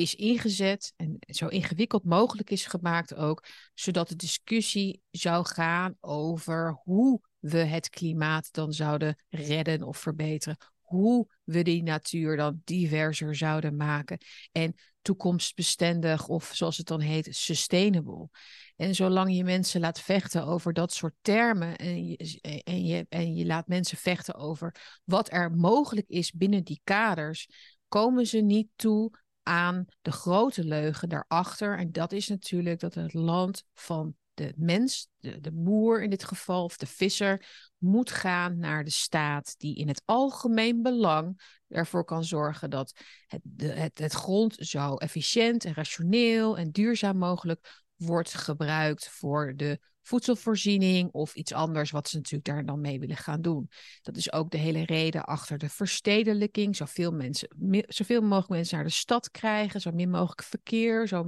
is ingezet en zo ingewikkeld mogelijk is gemaakt ook, zodat de discussie zou gaan over hoe we het klimaat dan zouden redden of verbeteren, hoe we die natuur dan diverser zouden maken en toekomstbestendig of zoals het dan heet, sustainable. En zolang je mensen laat vechten over dat soort termen en je, en je, en je laat mensen vechten over wat er mogelijk is binnen die kaders, komen ze niet toe aan de grote leugen daarachter. En dat is natuurlijk dat het land van de mens, de, boer in dit geval, of de visser, moet gaan naar de staat die in het algemeen belang ervoor kan zorgen dat het, het, het grond zo efficiënt en rationeel en duurzaam mogelijk wordt gebruikt voor de voedselvoorziening of iets anders wat ze natuurlijk daar dan mee willen gaan doen. Dat is ook de hele reden achter de verstedelijking. Zoveel, mensen, zoveel mogelijk mensen naar de stad krijgen, zo min mogelijk verkeer, zo,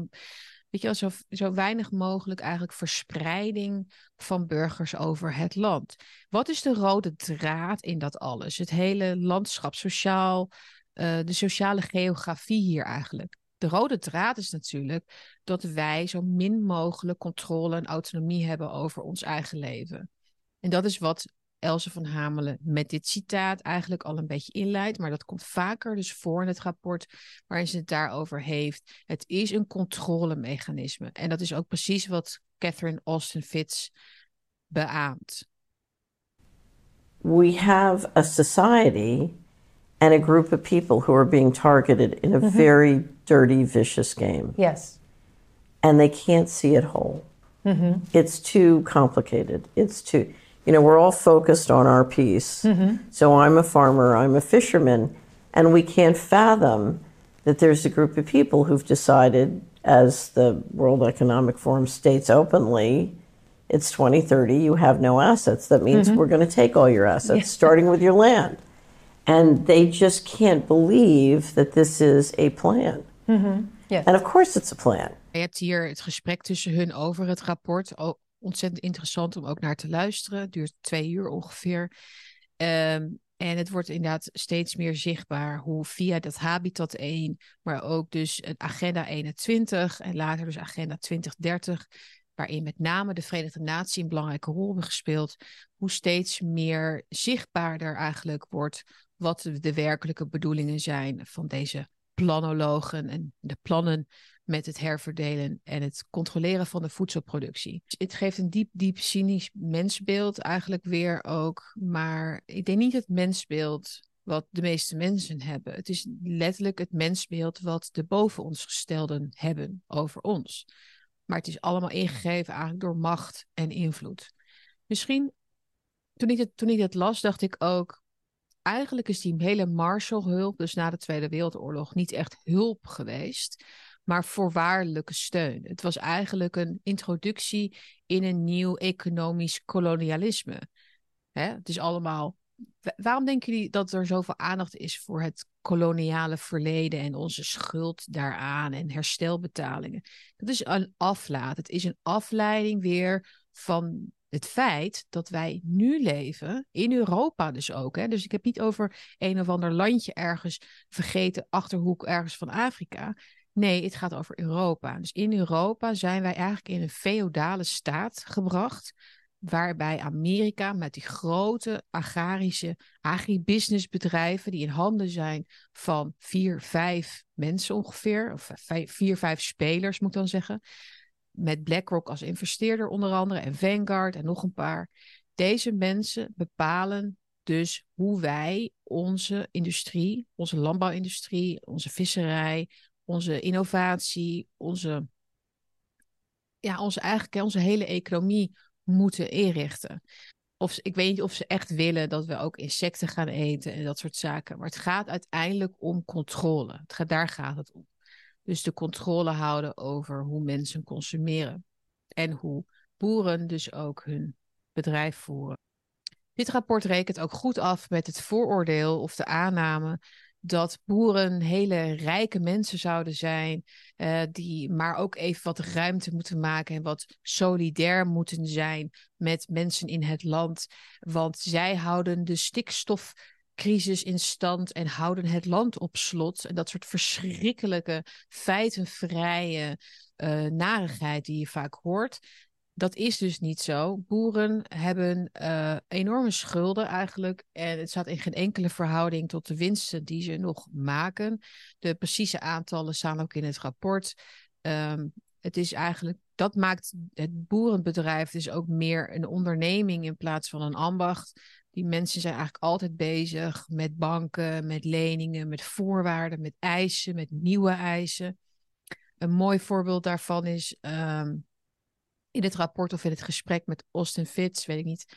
weet je wel, zo, zo weinig mogelijk eigenlijk verspreiding van burgers over het land. Wat is de rode draad in dat alles? Het hele landschap, sociaal, uh, de sociale geografie hier eigenlijk. De rode draad is natuurlijk dat wij zo min mogelijk controle en autonomie hebben over ons eigen leven. En dat is wat Else van Hamelen met dit citaat eigenlijk al een beetje inleidt, maar dat komt vaker dus voor in het rapport waarin ze het daarover heeft. Het is een controlemechanisme en dat is ook precies wat Catherine Austin Fitz beaamt.
We have a society and a group of people who are being targeted in a mm-hmm. very dirty, vicious game.
Yes.
And they can't see it whole. Mm-hmm. It's too complicated. It's too. You know, we're all focused on our piece. So I'm a farmer, I'm a fisherman, and we can't fathom that there's a group of people who've decided, as the World Economic Forum states openly, it's 2030, you have no assets. That means we're going to take all your assets, starting with your land. And they just can't believe that this is a plan.
Yes.
And of course, it's a plan.
Je hebt hier het gesprek tussen hun over het rapport. Ontzettend interessant om ook naar te luisteren. Het duurt twee uur ongeveer. Ehm, en het wordt inderdaad steeds meer zichtbaar hoe via dat Habitat 1, maar ook dus Agenda 21 en later dus Agenda 2030, waarin met name de Verenigde Naties een belangrijke rol hebben gespeeld, hoe steeds meer zichtbaarder eigenlijk wordt wat de, de werkelijke bedoelingen zijn van deze planologen en de plannen met het herverdelen en het controleren van de voedselproductie. Het geeft een diep, diep cynisch mensbeeld eigenlijk weer ook. Maar ik denk niet het mensbeeld wat de meeste mensen hebben. Het is letterlijk het mensbeeld wat de boven ons gestelden hebben over ons. Maar het is allemaal ingegeven eigenlijk door macht en invloed. Misschien, toen ik het, toen ik het las, dacht ik ook... Eigenlijk is die hele Marshallhulp, dus na de Tweede Wereldoorlog, niet echt hulp geweest maar voorwaardelijke steun. Het was eigenlijk een introductie in een nieuw economisch kolonialisme. Hè? Het is allemaal. Waarom denken jullie dat er zoveel aandacht is voor het koloniale verleden en onze schuld daaraan en herstelbetalingen? Dat is een aflaat. Het is een afleiding weer van het feit dat wij nu leven, in Europa dus ook. Hè? Dus ik heb niet over een of ander landje ergens vergeten, achterhoek ergens van Afrika. Nee, het gaat over Europa. Dus in Europa zijn wij eigenlijk in een feodale staat gebracht. Waarbij Amerika met die grote agrarische agribusinessbedrijven, die in handen zijn van vier, vijf mensen ongeveer, of vijf, vier, vijf spelers moet ik dan zeggen. Met BlackRock als investeerder onder andere en Vanguard en nog een paar. Deze mensen bepalen dus hoe wij onze industrie, onze landbouwindustrie, onze visserij, onze innovatie, onze, ja, onze, eigenlijk onze hele economie moeten inrichten. Of, ik weet niet of ze echt willen dat we ook insecten gaan eten en dat soort zaken. Maar het gaat uiteindelijk om controle. Het gaat, daar gaat het om. Dus de controle houden over hoe mensen consumeren. En hoe boeren dus ook hun bedrijf voeren. Dit rapport rekent ook goed af met het vooroordeel of de aanname dat boeren hele rijke mensen zouden zijn, uh, die maar ook even wat ruimte moeten maken en wat solidair moeten zijn met mensen in het land. Want zij houden de stikstofcrisis in stand en houden het land op slot. En dat soort verschrikkelijke, feitenvrije uh, narigheid die je vaak hoort dat is dus niet zo. Boeren hebben uh, enorme schulden eigenlijk. En het staat in geen enkele verhouding tot de winsten die ze nog maken. De precieze aantallen staan ook in het rapport. Um, het is eigenlijk, dat maakt het boerenbedrijf dus ook meer een onderneming in plaats van een ambacht. Die mensen zijn eigenlijk altijd bezig met banken, met leningen, met voorwaarden, met eisen, met nieuwe eisen. Een mooi voorbeeld daarvan is. Um, in het rapport of in het gesprek met Austin Fitz, weet ik niet,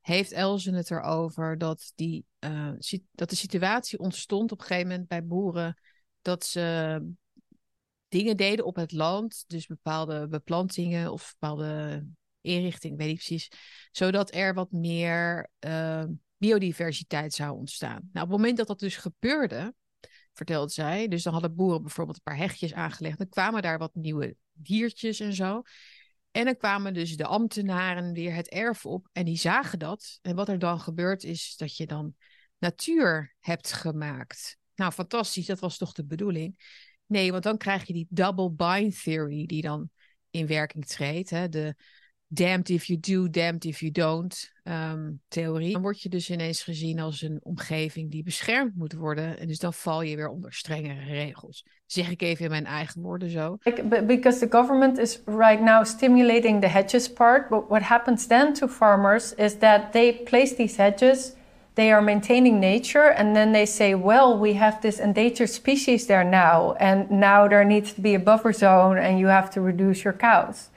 heeft Elzen het erover dat, die, uh, dat de situatie ontstond op een gegeven moment bij boeren dat ze dingen deden op het land, dus bepaalde beplantingen of bepaalde inrichtingen, weet ik precies, zodat er wat meer uh, biodiversiteit zou ontstaan. Nou, op het moment dat dat dus gebeurde, vertelde zij, dus dan hadden boeren bijvoorbeeld een paar hegjes aangelegd, dan kwamen daar wat nieuwe diertjes en zo. En dan kwamen dus de ambtenaren weer het erf op en die zagen dat. En wat er dan gebeurt is dat je dan natuur hebt gemaakt. Nou, fantastisch, dat was toch de bedoeling? Nee, want dan krijg je die double bind theory die dan in werking treedt. Hè? De damned if you do, damned if you don't um, theorie. Dan word je dus ineens gezien als een omgeving die beschermd moet worden. En dus dan val je weer onder strengere regels. Zeg ik even in mijn eigen woorden zo.
Because the government is right now stimulating the hedges part. But what happens then to farmers is that they place these hedges. They are maintaining nature, and then they say, well, we have this endangered species there now, and now there needs to be a buffer zone, and you have to reduce your cows.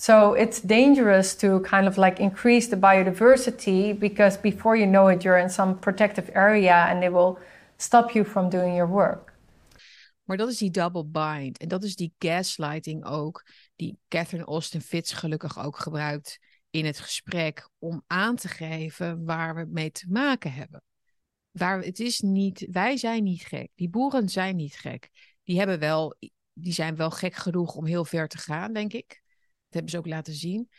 So it's dangerous to kind of like increase the biodiversity because before you know it, you're in some protective area and they will stop you from doing your work.
Maar dat is die double bind. En dat is die gaslighting ook, die Catherine Austin Fitz gelukkig ook gebruikt in het gesprek om aan te geven waar we mee te maken hebben. Waar, het is niet, wij zijn niet gek. Die boeren zijn niet gek. Die, hebben wel, die zijn wel gek genoeg om heel ver te gaan, denk ik. Hebben ze ook laten zien.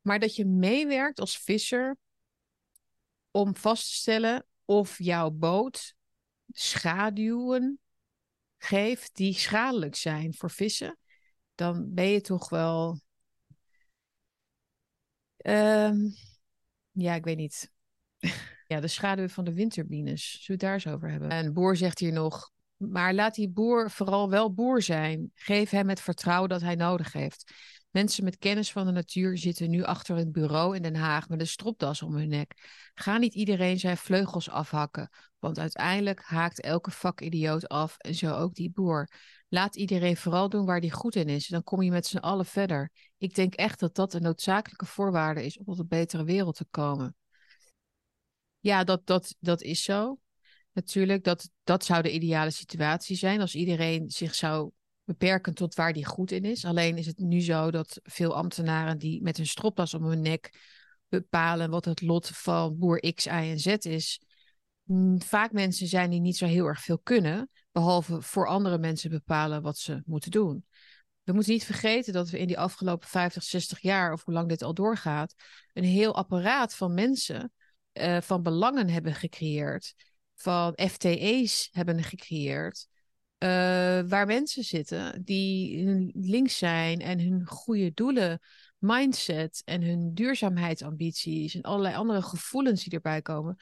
Maar dat je meewerkt als visser om vast te stellen of jouw boot schaduwen geeft die schadelijk zijn voor vissen, dan ben je toch wel. Ehm, ja, ik weet niet. ja, de schaduw van de windturbines. Zullen we het daar eens over hebben? En Boer zegt hier nog. Maar laat die boer vooral wel boer zijn. Geef hem het vertrouwen dat hij nodig heeft. Mensen met kennis van de natuur zitten nu achter een bureau in Den Haag met een stropdas om hun nek. Ga niet iedereen zijn vleugels afhakken, want uiteindelijk haakt elke vakidioot af en zo ook die boer. Laat iedereen vooral doen waar die goed in is, dan kom je met z'n allen verder. Ik denk echt dat dat een noodzakelijke voorwaarde is om tot een betere wereld te komen. Ja, dat, dat, dat is zo. Natuurlijk, dat, dat zou de ideale situatie zijn als iedereen zich zou beperken tot waar die goed in is. Alleen is het nu zo dat veel ambtenaren die met hun stropdas om hun nek bepalen wat het lot van boer X, Y en Z is. Mm, vaak mensen zijn die niet zo heel erg veel kunnen, behalve voor andere mensen bepalen wat ze moeten doen. We moeten niet vergeten dat we in die afgelopen 50, 60 jaar, of hoe lang dit al doorgaat, een heel apparaat van mensen, uh, van belangen hebben gecreëerd, van FTE's hebben gecreëerd, uh, waar mensen zitten die links zijn en hun goede doelen, mindset en hun duurzaamheidsambities en allerlei andere gevoelens die erbij komen,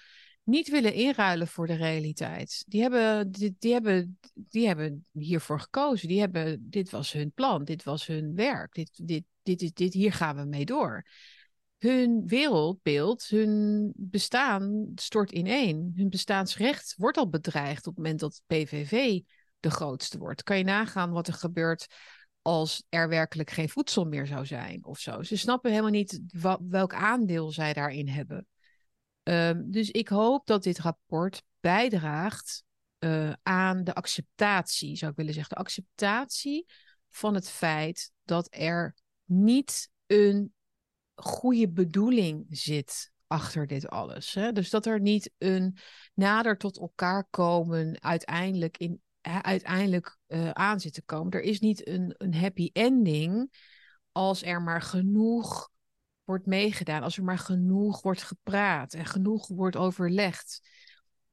niet willen inruilen voor de realiteit. Die hebben, die, die, hebben, die hebben hiervoor gekozen. Die hebben, dit was hun plan, dit was hun werk, dit, dit, dit, dit, dit, hier gaan we mee door. Hun wereldbeeld, hun bestaan stort ineen. Hun bestaansrecht wordt al bedreigd op het moment dat PVV de grootste wordt. Kan je nagaan wat er gebeurt als er werkelijk geen voedsel meer zou zijn of zo. Ze snappen helemaal niet welk aandeel zij daarin hebben. Ehm, dus ik hoop dat dit rapport bijdraagt uh, aan de acceptatie, zou ik willen zeggen. De acceptatie van het feit dat er niet een goede bedoeling zit achter dit alles. Hè? Dus dat er niet een nader tot elkaar komen uiteindelijk in uiteindelijk uh, aan zit te komen. Er is niet een, een happy ending als er maar genoeg wordt meegedaan, als er maar genoeg wordt gepraat en genoeg wordt overlegd.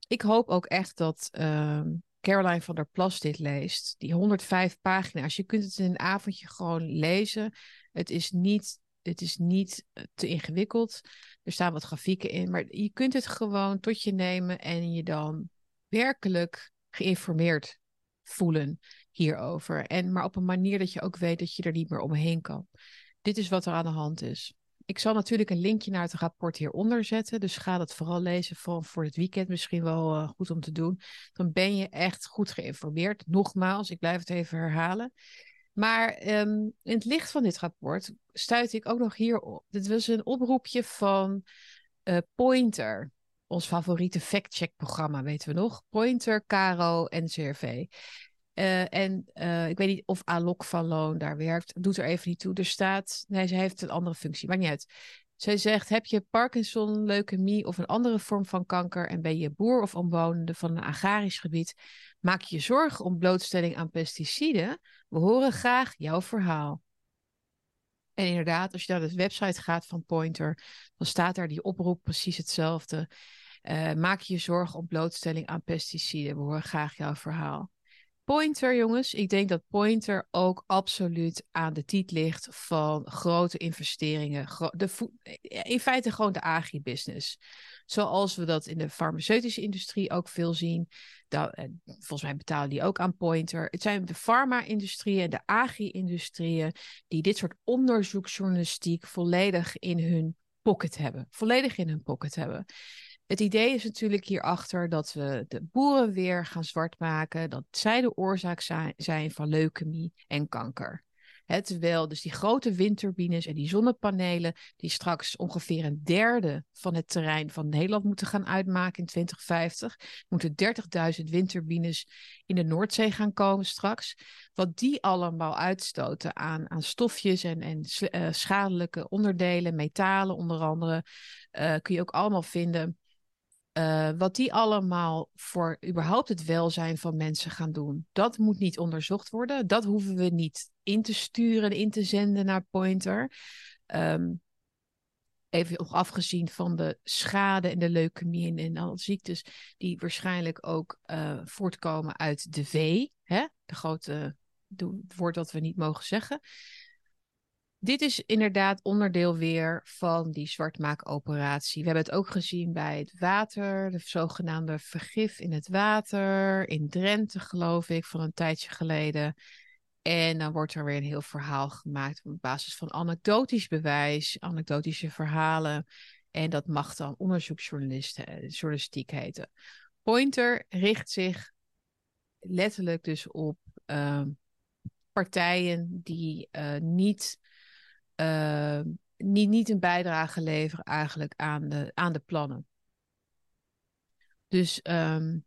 Ik hoop ook echt dat uh, Caroline van der Plas dit leest. Die 105 pagina's. Je kunt het in een avondje gewoon lezen. Het is niet, het is niet eh, te ingewikkeld. Er staan wat grafieken in. Maar je kunt het gewoon tot je nemen en je dan werkelijk geïnformeerd voelen hierover. En, maar op een manier dat je ook weet dat je er niet meer omheen kan. Dit is wat er aan de hand is. Ik zal natuurlijk een linkje naar het rapport hieronder zetten. Dus ga dat vooral lezen voor, voor het weekend. Misschien wel uh, goed om te doen. Dan ben je echt goed geïnformeerd. Nogmaals, ik blijf het even herhalen. Maar um, in het licht van dit rapport stuit ik ook nog hier op. Dit was een oproepje van uh, Pointer ons favoriete fact-check-programma, weten we nog. Pointer, Caro en CRV. Uh, en uh, ik weet niet of Alok van Loon daar werkt. Doet er even niet toe. Er staat, nee, ze heeft een andere functie. Maakt niet uit. Zij zegt, heb je Parkinson, leukemie of een andere vorm van kanker en ben je boer of omwonende van een agrarisch gebied, maak je je zorgen om blootstelling aan pesticiden? We horen graag jouw verhaal. En inderdaad, als je naar de website gaat van Pointer, dan staat daar die oproep precies hetzelfde. Uh, maak je zorgen om blootstelling aan pesticiden. We horen graag jouw verhaal. Pointer, jongens. Ik denk dat Pointer ook absoluut aan de tiet ligt van grote investeringen. De in feite gewoon de agribusiness. Zoals we dat in de farmaceutische industrie ook veel zien. Eh, volgens mij betalen die ook aan Pointer. Het zijn de farma-industrieën de agri-industrieën die dit soort onderzoeksjournalistiek volledig in hun pocket hebben. Volledig in hun pocket hebben. Het idee is natuurlijk hierachter dat we de boeren weer gaan zwart maken, dat zij de oorzaak zijn van leukemie en kanker. Wel, dus die grote windturbines en die zonnepanelen, die straks ongeveer een derde van het terrein van Nederland moeten gaan uitmaken in 2050. Moeten 30.000 windturbines in de Noordzee gaan komen straks. Wat die allemaal uitstoten aan, aan stofjes en, en uh, schadelijke onderdelen, metalen onder andere, uh, kun je ook allemaal vinden uh, wat die allemaal voor überhaupt het welzijn van mensen gaan doen, dat moet niet onderzocht worden. Dat hoeven we niet in te sturen, in te zenden naar Pointer. Um, even nog afgezien van de schade en de leukemie en alle ziektes die waarschijnlijk ook uh, voortkomen uit de V, hè? de grote woord dat we niet mogen zeggen dit is inderdaad onderdeel weer van die zwartmaakoperatie. We hebben het ook gezien bij het water, de zogenaamde vergif in het water, in Drenthe geloof ik, van een tijdje geleden. En dan wordt er weer een heel verhaal gemaakt op basis van anekdotisch bewijs, anekdotische verhalen. En dat mag dan onderzoeksjournalisten, eh, heten. Pointer richt zich letterlijk dus op uh, partijen die uh, niet uh, niet, niet een bijdrage leveren eigenlijk aan de, aan de plannen. Dus um,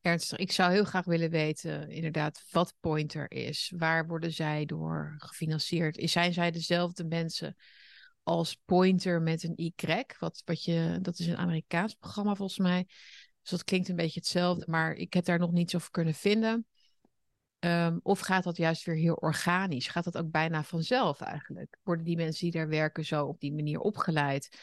ernstig, ik zou heel graag willen weten inderdaad wat Pointer is. Waar worden zij door gefinancierd? Zijn zij dezelfde mensen als Pointer met een Y? Wat, wat je, dat is een Amerikaans programma volgens mij. Dus dat klinkt een beetje hetzelfde, maar ik heb daar nog niets over kunnen vinden. Um, of gaat dat juist weer heel organisch? Gaat dat ook bijna vanzelf eigenlijk? Worden die mensen die daar werken zo op die manier opgeleid?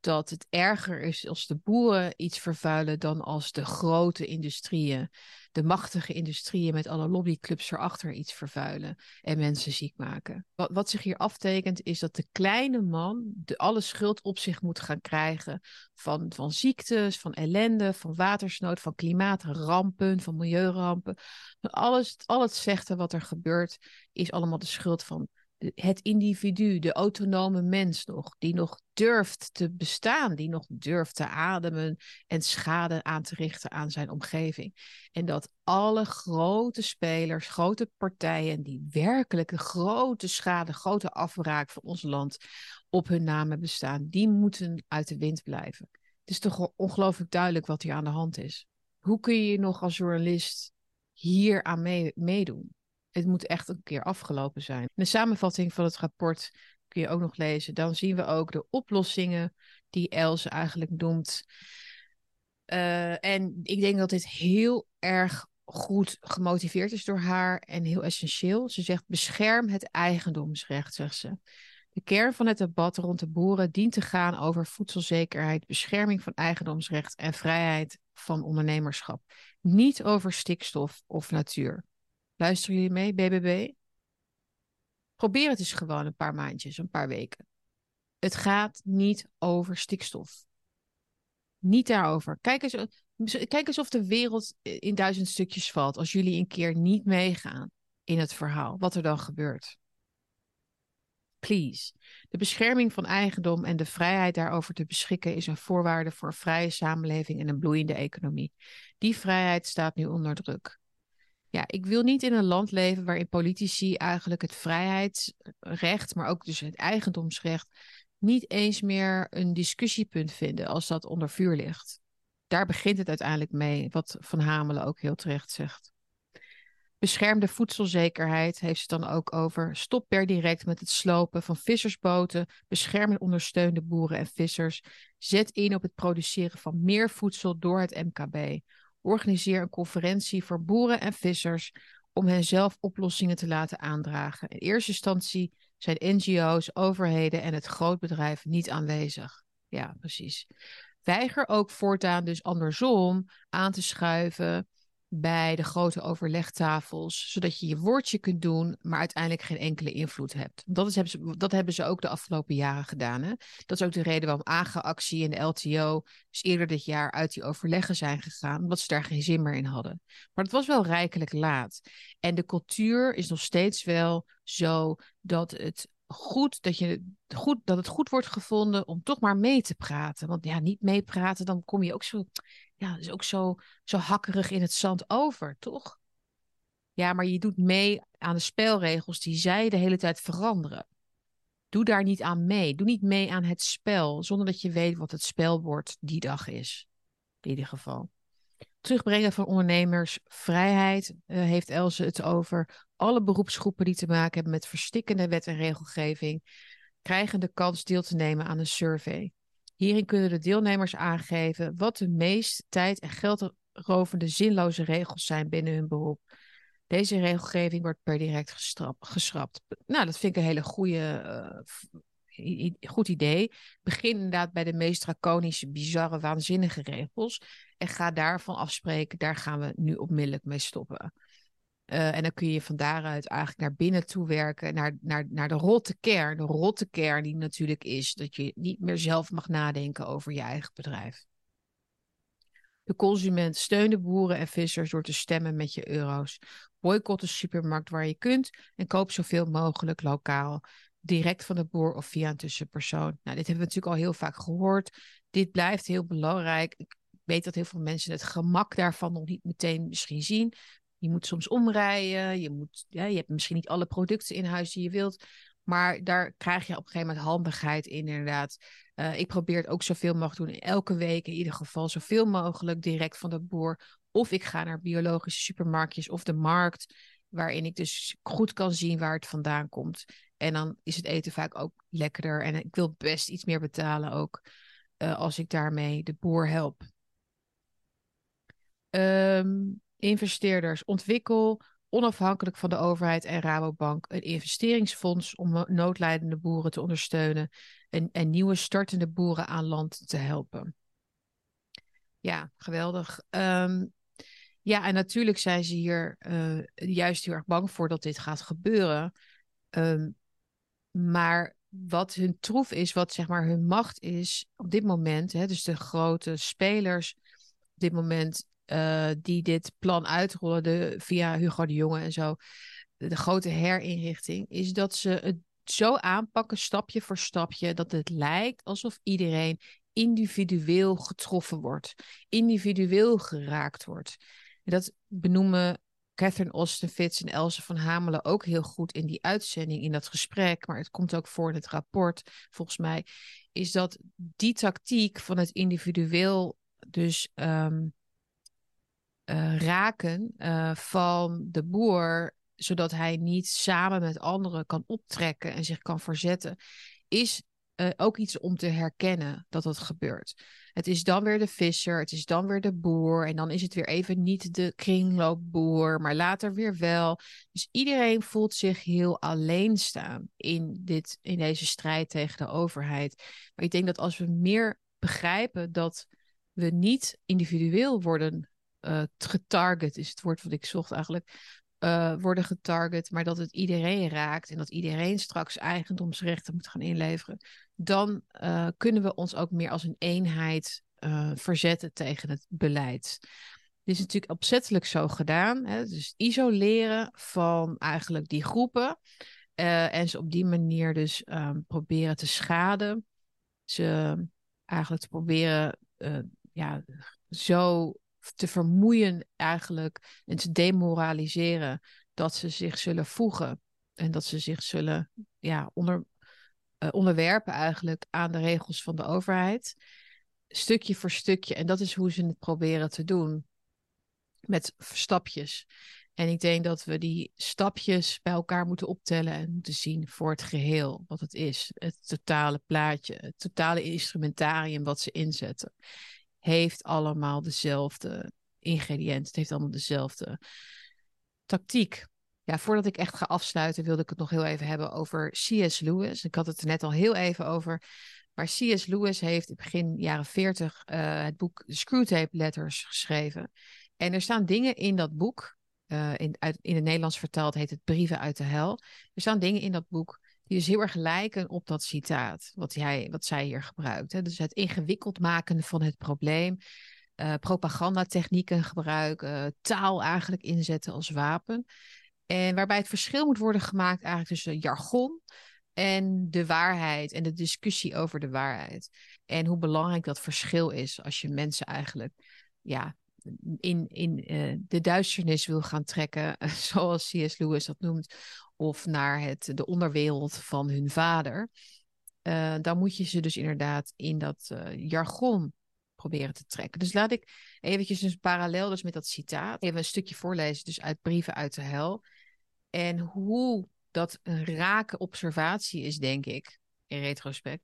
Dat het erger is als de boeren iets vervuilen dan als de grote industrieën de machtige industrieën met alle lobbyclubs erachter iets vervuilen en mensen ziek maken. Wat, wat zich hier aftekent is dat de kleine man de alle schuld op zich moet gaan krijgen van, van ziektes, van ellende, van watersnood, van klimaatrampen, van milieurampen. Alles, al het slechte wat er gebeurt is allemaal de schuld van het individu, de autonome mens nog, die nog durft te bestaan, die nog durft te ademen en schade aan te richten aan zijn omgeving. En dat alle grote spelers, grote partijen die werkelijke grote schade, grote afbraak van ons land op hun namen bestaan, die moeten uit de wind blijven. Het is toch ongelooflijk duidelijk wat hier aan de hand is. Hoe kun je nog als journalist hier aan meedoen? Het moet echt een keer afgelopen zijn. In de samenvatting van het rapport kun je ook nog lezen. Dan zien we ook de oplossingen die Els eigenlijk noemt. Uh, en ik denk dat dit heel erg goed gemotiveerd is door haar en heel essentieel. Ze zegt: bescherm het eigendomsrecht, zegt ze. De kern van het debat rond de boeren dient te gaan over voedselzekerheid, bescherming van eigendomsrecht en vrijheid van ondernemerschap. Niet over stikstof of natuur. Luisteren jullie mee, BBB? Probeer het eens gewoon een paar maandjes, een paar weken. Het gaat niet over stikstof. Niet daarover. Kijk eens, kijk eens of de wereld in duizend stukjes valt als jullie een keer niet meegaan in het verhaal. Wat er dan gebeurt. Please. De bescherming van eigendom en de vrijheid daarover te beschikken is een voorwaarde voor een vrije samenleving en een bloeiende economie. Die vrijheid staat nu onder druk. Ja, ik wil niet in een land leven waarin politici eigenlijk het vrijheidsrecht, maar ook dus het eigendomsrecht, niet eens meer een discussiepunt vinden als dat onder vuur ligt. Daar begint het uiteindelijk mee, wat Van Hamelen ook heel terecht zegt. Beschermde voedselzekerheid heeft ze dan ook over. Stop per direct met het slopen van vissersboten. Bescherm en ondersteun de boeren en vissers. Zet in op het produceren van meer voedsel door het MKB. Organiseer een conferentie voor boeren en vissers om hen zelf oplossingen te laten aandragen. In eerste instantie zijn NGO's, overheden en het grootbedrijf niet aanwezig. Ja, precies. Weiger ook voortaan dus andersom aan te schuiven bij de grote overlegtafels, zodat je je woordje kunt doen, maar uiteindelijk geen enkele invloed hebt. Dat, is, hebben, ze, dat hebben ze ook de afgelopen jaren gedaan. Hè? Dat is ook de reden waarom AGA-actie en de LTO dus eerder dit jaar uit die overleggen zijn gegaan, omdat ze daar geen zin meer in hadden. Maar het was wel rijkelijk laat. En de cultuur is nog steeds wel zo dat het goed dat, je, goed dat het goed wordt gevonden om toch maar mee te praten. Want ja, niet meepraten, dan kom je ook zo ja, is ook zo, zo hakkerig in het zand over, toch? Ja, maar je doet mee aan de spelregels die zij de hele tijd veranderen. Doe daar niet aan mee. Doe niet mee aan het spel, zonder dat je weet wat het spelwoord die dag is. In ieder geval. Terugbrengen van ondernemers, vrijheid uh, heeft Else het over. Alle beroepsgroepen die te maken hebben met verstikkende wet en regelgeving, krijgen de kans deel te nemen aan een survey. Hierin kunnen de deelnemers aangeven wat de meest tijd- en geldrovende zinloze regels zijn binnen hun beroep. Deze regelgeving wordt per direct geschrapt. Nou, dat vind ik een hele goede, uh, goed idee. Begin inderdaad bij de meest draconische, bizarre, waanzinnige regels. En ga daarvan afspreken, daar gaan we nu onmiddellijk mee stoppen. Uh, en dan kun je van daaruit eigenlijk naar binnen toe werken, naar, naar, naar de rotte kern. De rotte kern die natuurlijk is dat je niet meer zelf mag nadenken over je eigen bedrijf. De consument steunt de boeren en vissers door te stemmen met je euro's. Boycott de supermarkt waar je kunt en koop zoveel mogelijk lokaal. Direct van de boer of via een tussenpersoon. Nou, dit hebben we natuurlijk al heel vaak gehoord. Dit blijft heel belangrijk. Ik weet dat heel veel mensen het gemak daarvan nog niet meteen misschien zien. Je moet soms omrijden. Je, moet, ja, je hebt misschien niet alle producten in huis die je wilt. Maar daar krijg je op een gegeven moment handigheid in, inderdaad. Uh, ik probeer het ook zoveel mogelijk doen. Elke week in ieder geval zoveel mogelijk direct van de boer. Of ik ga naar biologische supermarktjes of de markt. Waarin ik dus goed kan zien waar het vandaan komt. En dan is het eten vaak ook lekkerder. En ik wil best iets meer betalen ook. Uh, als ik daarmee de boer help. Um, investeerders, ontwikkel onafhankelijk van de overheid en Rabobank een investeringsfonds om noodlijdende boeren te ondersteunen en, en nieuwe startende boeren aan land te helpen. Ja, geweldig. Um, ja, en natuurlijk zijn ze hier uh, juist heel erg bang voor dat dit gaat gebeuren. Um, maar wat hun troef is, wat zeg maar hun macht is op dit moment, hè, dus de grote spelers op dit moment uh, die dit plan uitrollen de, via Hugo de Jonge en zo, de, grote herinrichting, is dat ze het zo aanpakken, stapje voor stapje, dat het lijkt alsof iedereen individueel getroffen wordt, individueel geraakt wordt. Dat benoemen Catherine Ostenfitz en Else van Hamelen ook heel goed in die uitzending, in dat gesprek, maar het komt ook voor in het rapport, volgens mij, is dat die tactiek van het individueel dus um, uh, raken uh, van de boer, zodat hij niet samen met anderen kan optrekken en zich kan verzetten, is uh, ook iets om te herkennen dat dat gebeurt. Het is dan weer de visser, het is dan weer de boer en dan is het weer even niet de kringloopboer, maar later weer wel. Dus iedereen voelt zich heel alleen staan in, dit, in deze strijd tegen de overheid. Maar ik denk dat als we meer begrijpen dat we niet individueel worden uh, getarget, is het woord wat ik zocht eigenlijk, uh, worden getarget, maar dat het iedereen raakt en dat iedereen straks eigendomsrechten moet gaan inleveren, dan uh, kunnen we ons ook meer als een eenheid verzetten tegen het beleid. Dit is natuurlijk opzettelijk zo gedaan. Hè? Dus isoleren van eigenlijk die groepen. en ze op die manier dus um, proberen te schaden. Ze eigenlijk te proberen ja, zo te vermoeien eigenlijk en te demoraliseren dat ze zich zullen voegen en dat ze zich zullen ja, onder, uh, onderwerpen eigenlijk aan de regels van de overheid. Stukje voor stukje. En dat is hoe ze het proberen te doen. Met stapjes. En ik denk dat we die stapjes bij elkaar moeten optellen en moeten zien voor het geheel wat het is. Het totale plaatje, het totale instrumentarium wat ze inzetten heeft allemaal dezelfde ingrediënten. Het heeft allemaal dezelfde tactiek. Ja, voordat ik echt ga afsluiten, wilde ik het nog heel even hebben over C.S. Lewis. Ik had het er net al heel even over. Maar C.S. Lewis heeft in begin jaren 40 uh, het boek Screwtape Letters geschreven. En er staan dingen in dat boek. Uh, in, uit, in het Nederlands vertaald heet het Brieven uit de Hel. Er staan dingen in dat boek die dus heel erg lijken op dat citaat wat, hij, wat zij hier gebruikt. Hè? Dus het ingewikkeld maken van het probleem, uh, propagandatechnieken gebruiken, taal eigenlijk inzetten als wapen. En waarbij het verschil moet worden gemaakt eigenlijk tussen jargon en de waarheid en de discussie over de waarheid. En hoe belangrijk dat verschil is als je mensen eigenlijk ja, in, in de duisternis wil gaan trekken, zoals C.S. Lewis dat noemt, of naar het, de onderwereld van hun vader, dan moet je ze dus inderdaad in dat jargon proberen te trekken. Dus laat ik eventjes dus parallel dus met dat citaat even een stukje voorlezen, dus uit Brieven uit de Hel. En hoe dat een rake observatie is, denk ik, in retrospect.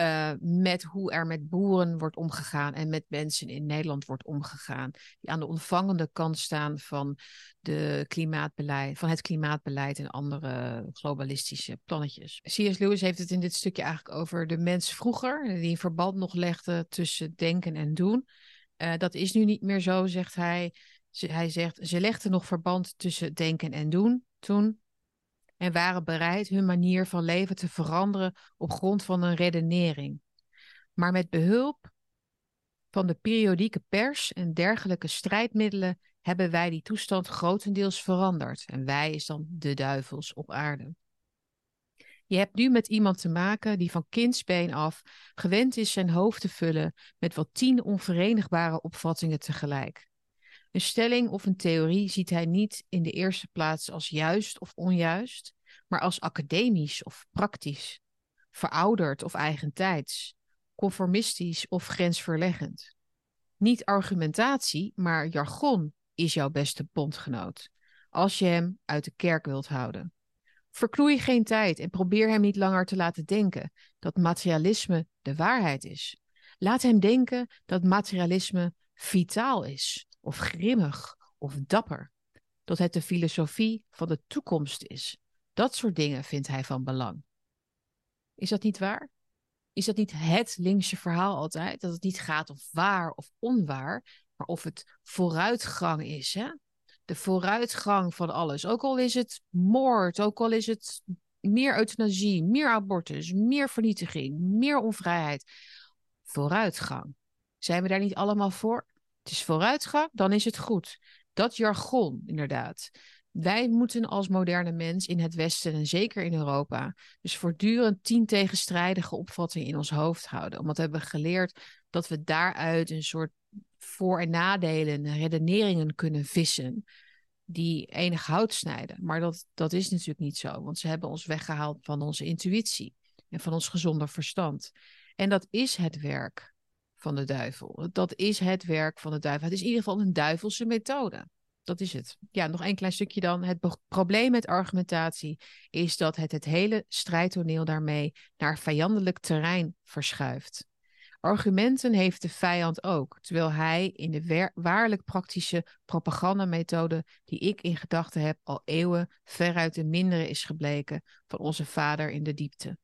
Uh, met hoe er met boeren wordt omgegaan en met mensen in Nederland wordt omgegaan. Die aan de ontvangende kant staan van, de klimaatbeleid, van het klimaatbeleid en andere globalistische plannetjes. C.S. Lewis heeft het in dit stukje eigenlijk over de mens vroeger, die een verband nog legde tussen denken en doen. Uh, dat is nu niet meer zo, zegt hij. Hij zegt, ze legden nog verband tussen denken en doen toen en waren bereid hun manier van leven te veranderen op grond van een redenering. Maar met behulp van de periodieke pers en dergelijke strijdmiddelen hebben wij die toestand grotendeels veranderd. En wij is dan de duivels op aarde. Je hebt nu met iemand te maken die van kindsbeen af gewend is zijn hoofd te vullen met wat tien onverenigbare opvattingen tegelijk. Een stelling of een theorie ziet hij niet in de eerste plaats als juist of onjuist, maar als academisch of praktisch, verouderd of eigentijds, conformistisch of grensverleggend. Niet argumentatie, maar jargon is jouw beste bondgenoot, als je hem uit de kerk wilt houden. Verknoei geen tijd en probeer hem niet langer te laten denken dat materialisme de waarheid is. Laat hem denken dat materialisme vitaal is, of grimmig, of dapper. Dat het de filosofie van de toekomst is. Dat soort dingen vindt hij van belang. Is dat niet waar? Is dat niet het linkse verhaal altijd? Dat het niet gaat of waar of onwaar, maar of het vooruitgang is. Hè? De vooruitgang van alles. Ook al is het moord, ook al is het meer euthanasie, meer abortus, meer vernietiging, meer onvrijheid. Vooruitgang. Zijn we daar niet allemaal voor? Het is vooruitgang, dan is het goed. Dat jargon, inderdaad. Wij moeten als moderne mens in het Westen en zeker in Europa dus voortdurend tien tegenstrijdige opvattingen in ons hoofd houden. Omdat we hebben geleerd dat we daaruit een soort voor- en nadelen, redeneringen kunnen vissen die enig hout snijden. Maar dat, dat is natuurlijk niet zo, want ze hebben ons weggehaald van onze intuïtie en van ons gezonde verstand. En dat is het werk van de duivel. Dat is het werk van de duivel. Het is in ieder geval een duivelse methode. Dat is het. Ja, nog een klein stukje dan. Het probleem met argumentatie is dat het het hele strijdtoneel daarmee naar vijandelijk terrein verschuift. Argumenten heeft de vijand ook, terwijl hij in de waarlijk praktische propagandamethode die ik in gedachten heb al eeuwen veruit de mindere is gebleken van onze vader in de diepte.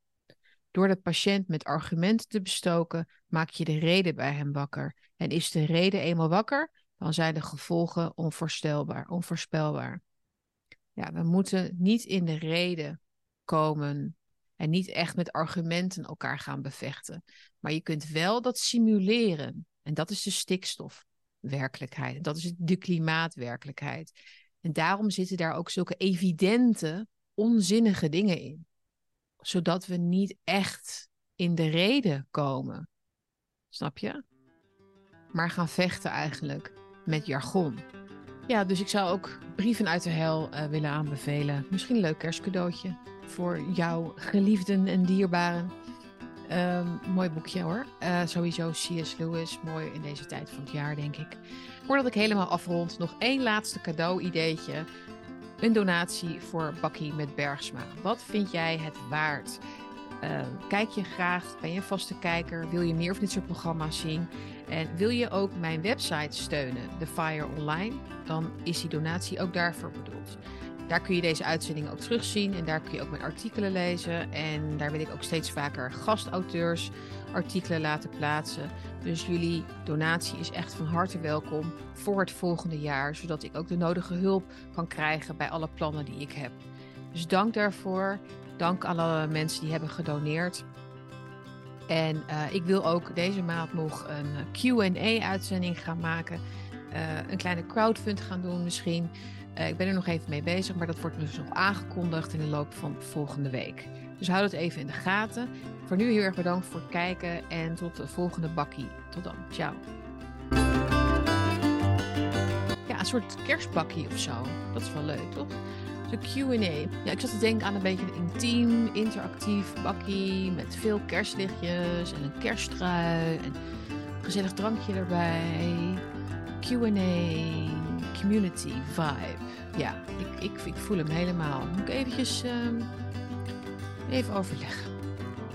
Door de patiënt met argumenten te bestoken, maak je de reden bij hem wakker. En is de reden eenmaal wakker, dan zijn de gevolgen onvoorstelbaar, onvoorspelbaar. Ja, we moeten niet in de reden komen en niet echt met argumenten elkaar gaan bevechten. Maar je kunt wel dat simuleren. En dat is de stikstofwerkelijkheid. Dat is de klimaatwerkelijkheid. En daarom zitten daar ook zulke evidente, onzinnige dingen in. Zodat we niet echt in de reden komen. Snap je? Maar gaan vechten eigenlijk met jargon. Ja, dus ik zou ook Brieven uit de Hel uh, willen aanbevelen. Misschien een leuk kerstcadeautje voor jouw geliefden en dierbaren. Um, mooi boekje hoor. Uh, sowieso C.S. Lewis. Mooi in deze tijd van het jaar, denk ik. Voordat ik helemaal afrond, nog één laatste cadeau-ideetje. Een donatie voor Bakkie met Bergsma. Wat vind jij het waard? Uh, kijk je graag, ben je een vaste kijker? Wil je meer van dit soort programma's zien? En wil je ook mijn website steunen, The Fire Online? Dan is die donatie ook daarvoor bedoeld. Daar kun je deze uitzending ook terugzien en daar kun je ook mijn artikelen lezen. En daar wil ik ook steeds vaker gastauteurs artikelen laten plaatsen. Dus jullie donatie is echt van harte welkom voor het volgende jaar, zodat ik ook de nodige hulp kan krijgen bij alle plannen die ik heb. Dus dank daarvoor. Dank aan alle mensen die hebben gedoneerd. En uh, ik wil ook deze maand nog een QA-uitzending gaan maken. Uh, een kleine crowdfund gaan doen misschien. Ik ben er nog even mee bezig, maar dat wordt dus nog aangekondigd in de loop van volgende week. Dus houd het even in de gaten. Voor nu heel erg bedankt voor het kijken en tot de volgende bakkie. Tot dan. Ciao. een soort kerstbakkie of zo. Dat is wel leuk, toch? Zo'n Q&A. Ja, ik zat te denken aan een beetje een intiem, interactief bakkie met veel kerstlichtjes en een kersttrui en een gezellig drankje erbij. Q&A, community vibe. Ja, ik, ik, ik voel hem helemaal. Moet ik eventjes ehm, even overleggen.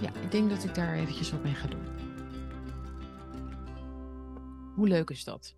Ja, ik denk dat ik daar eventjes wat mee ga doen. Hoe leuk is dat?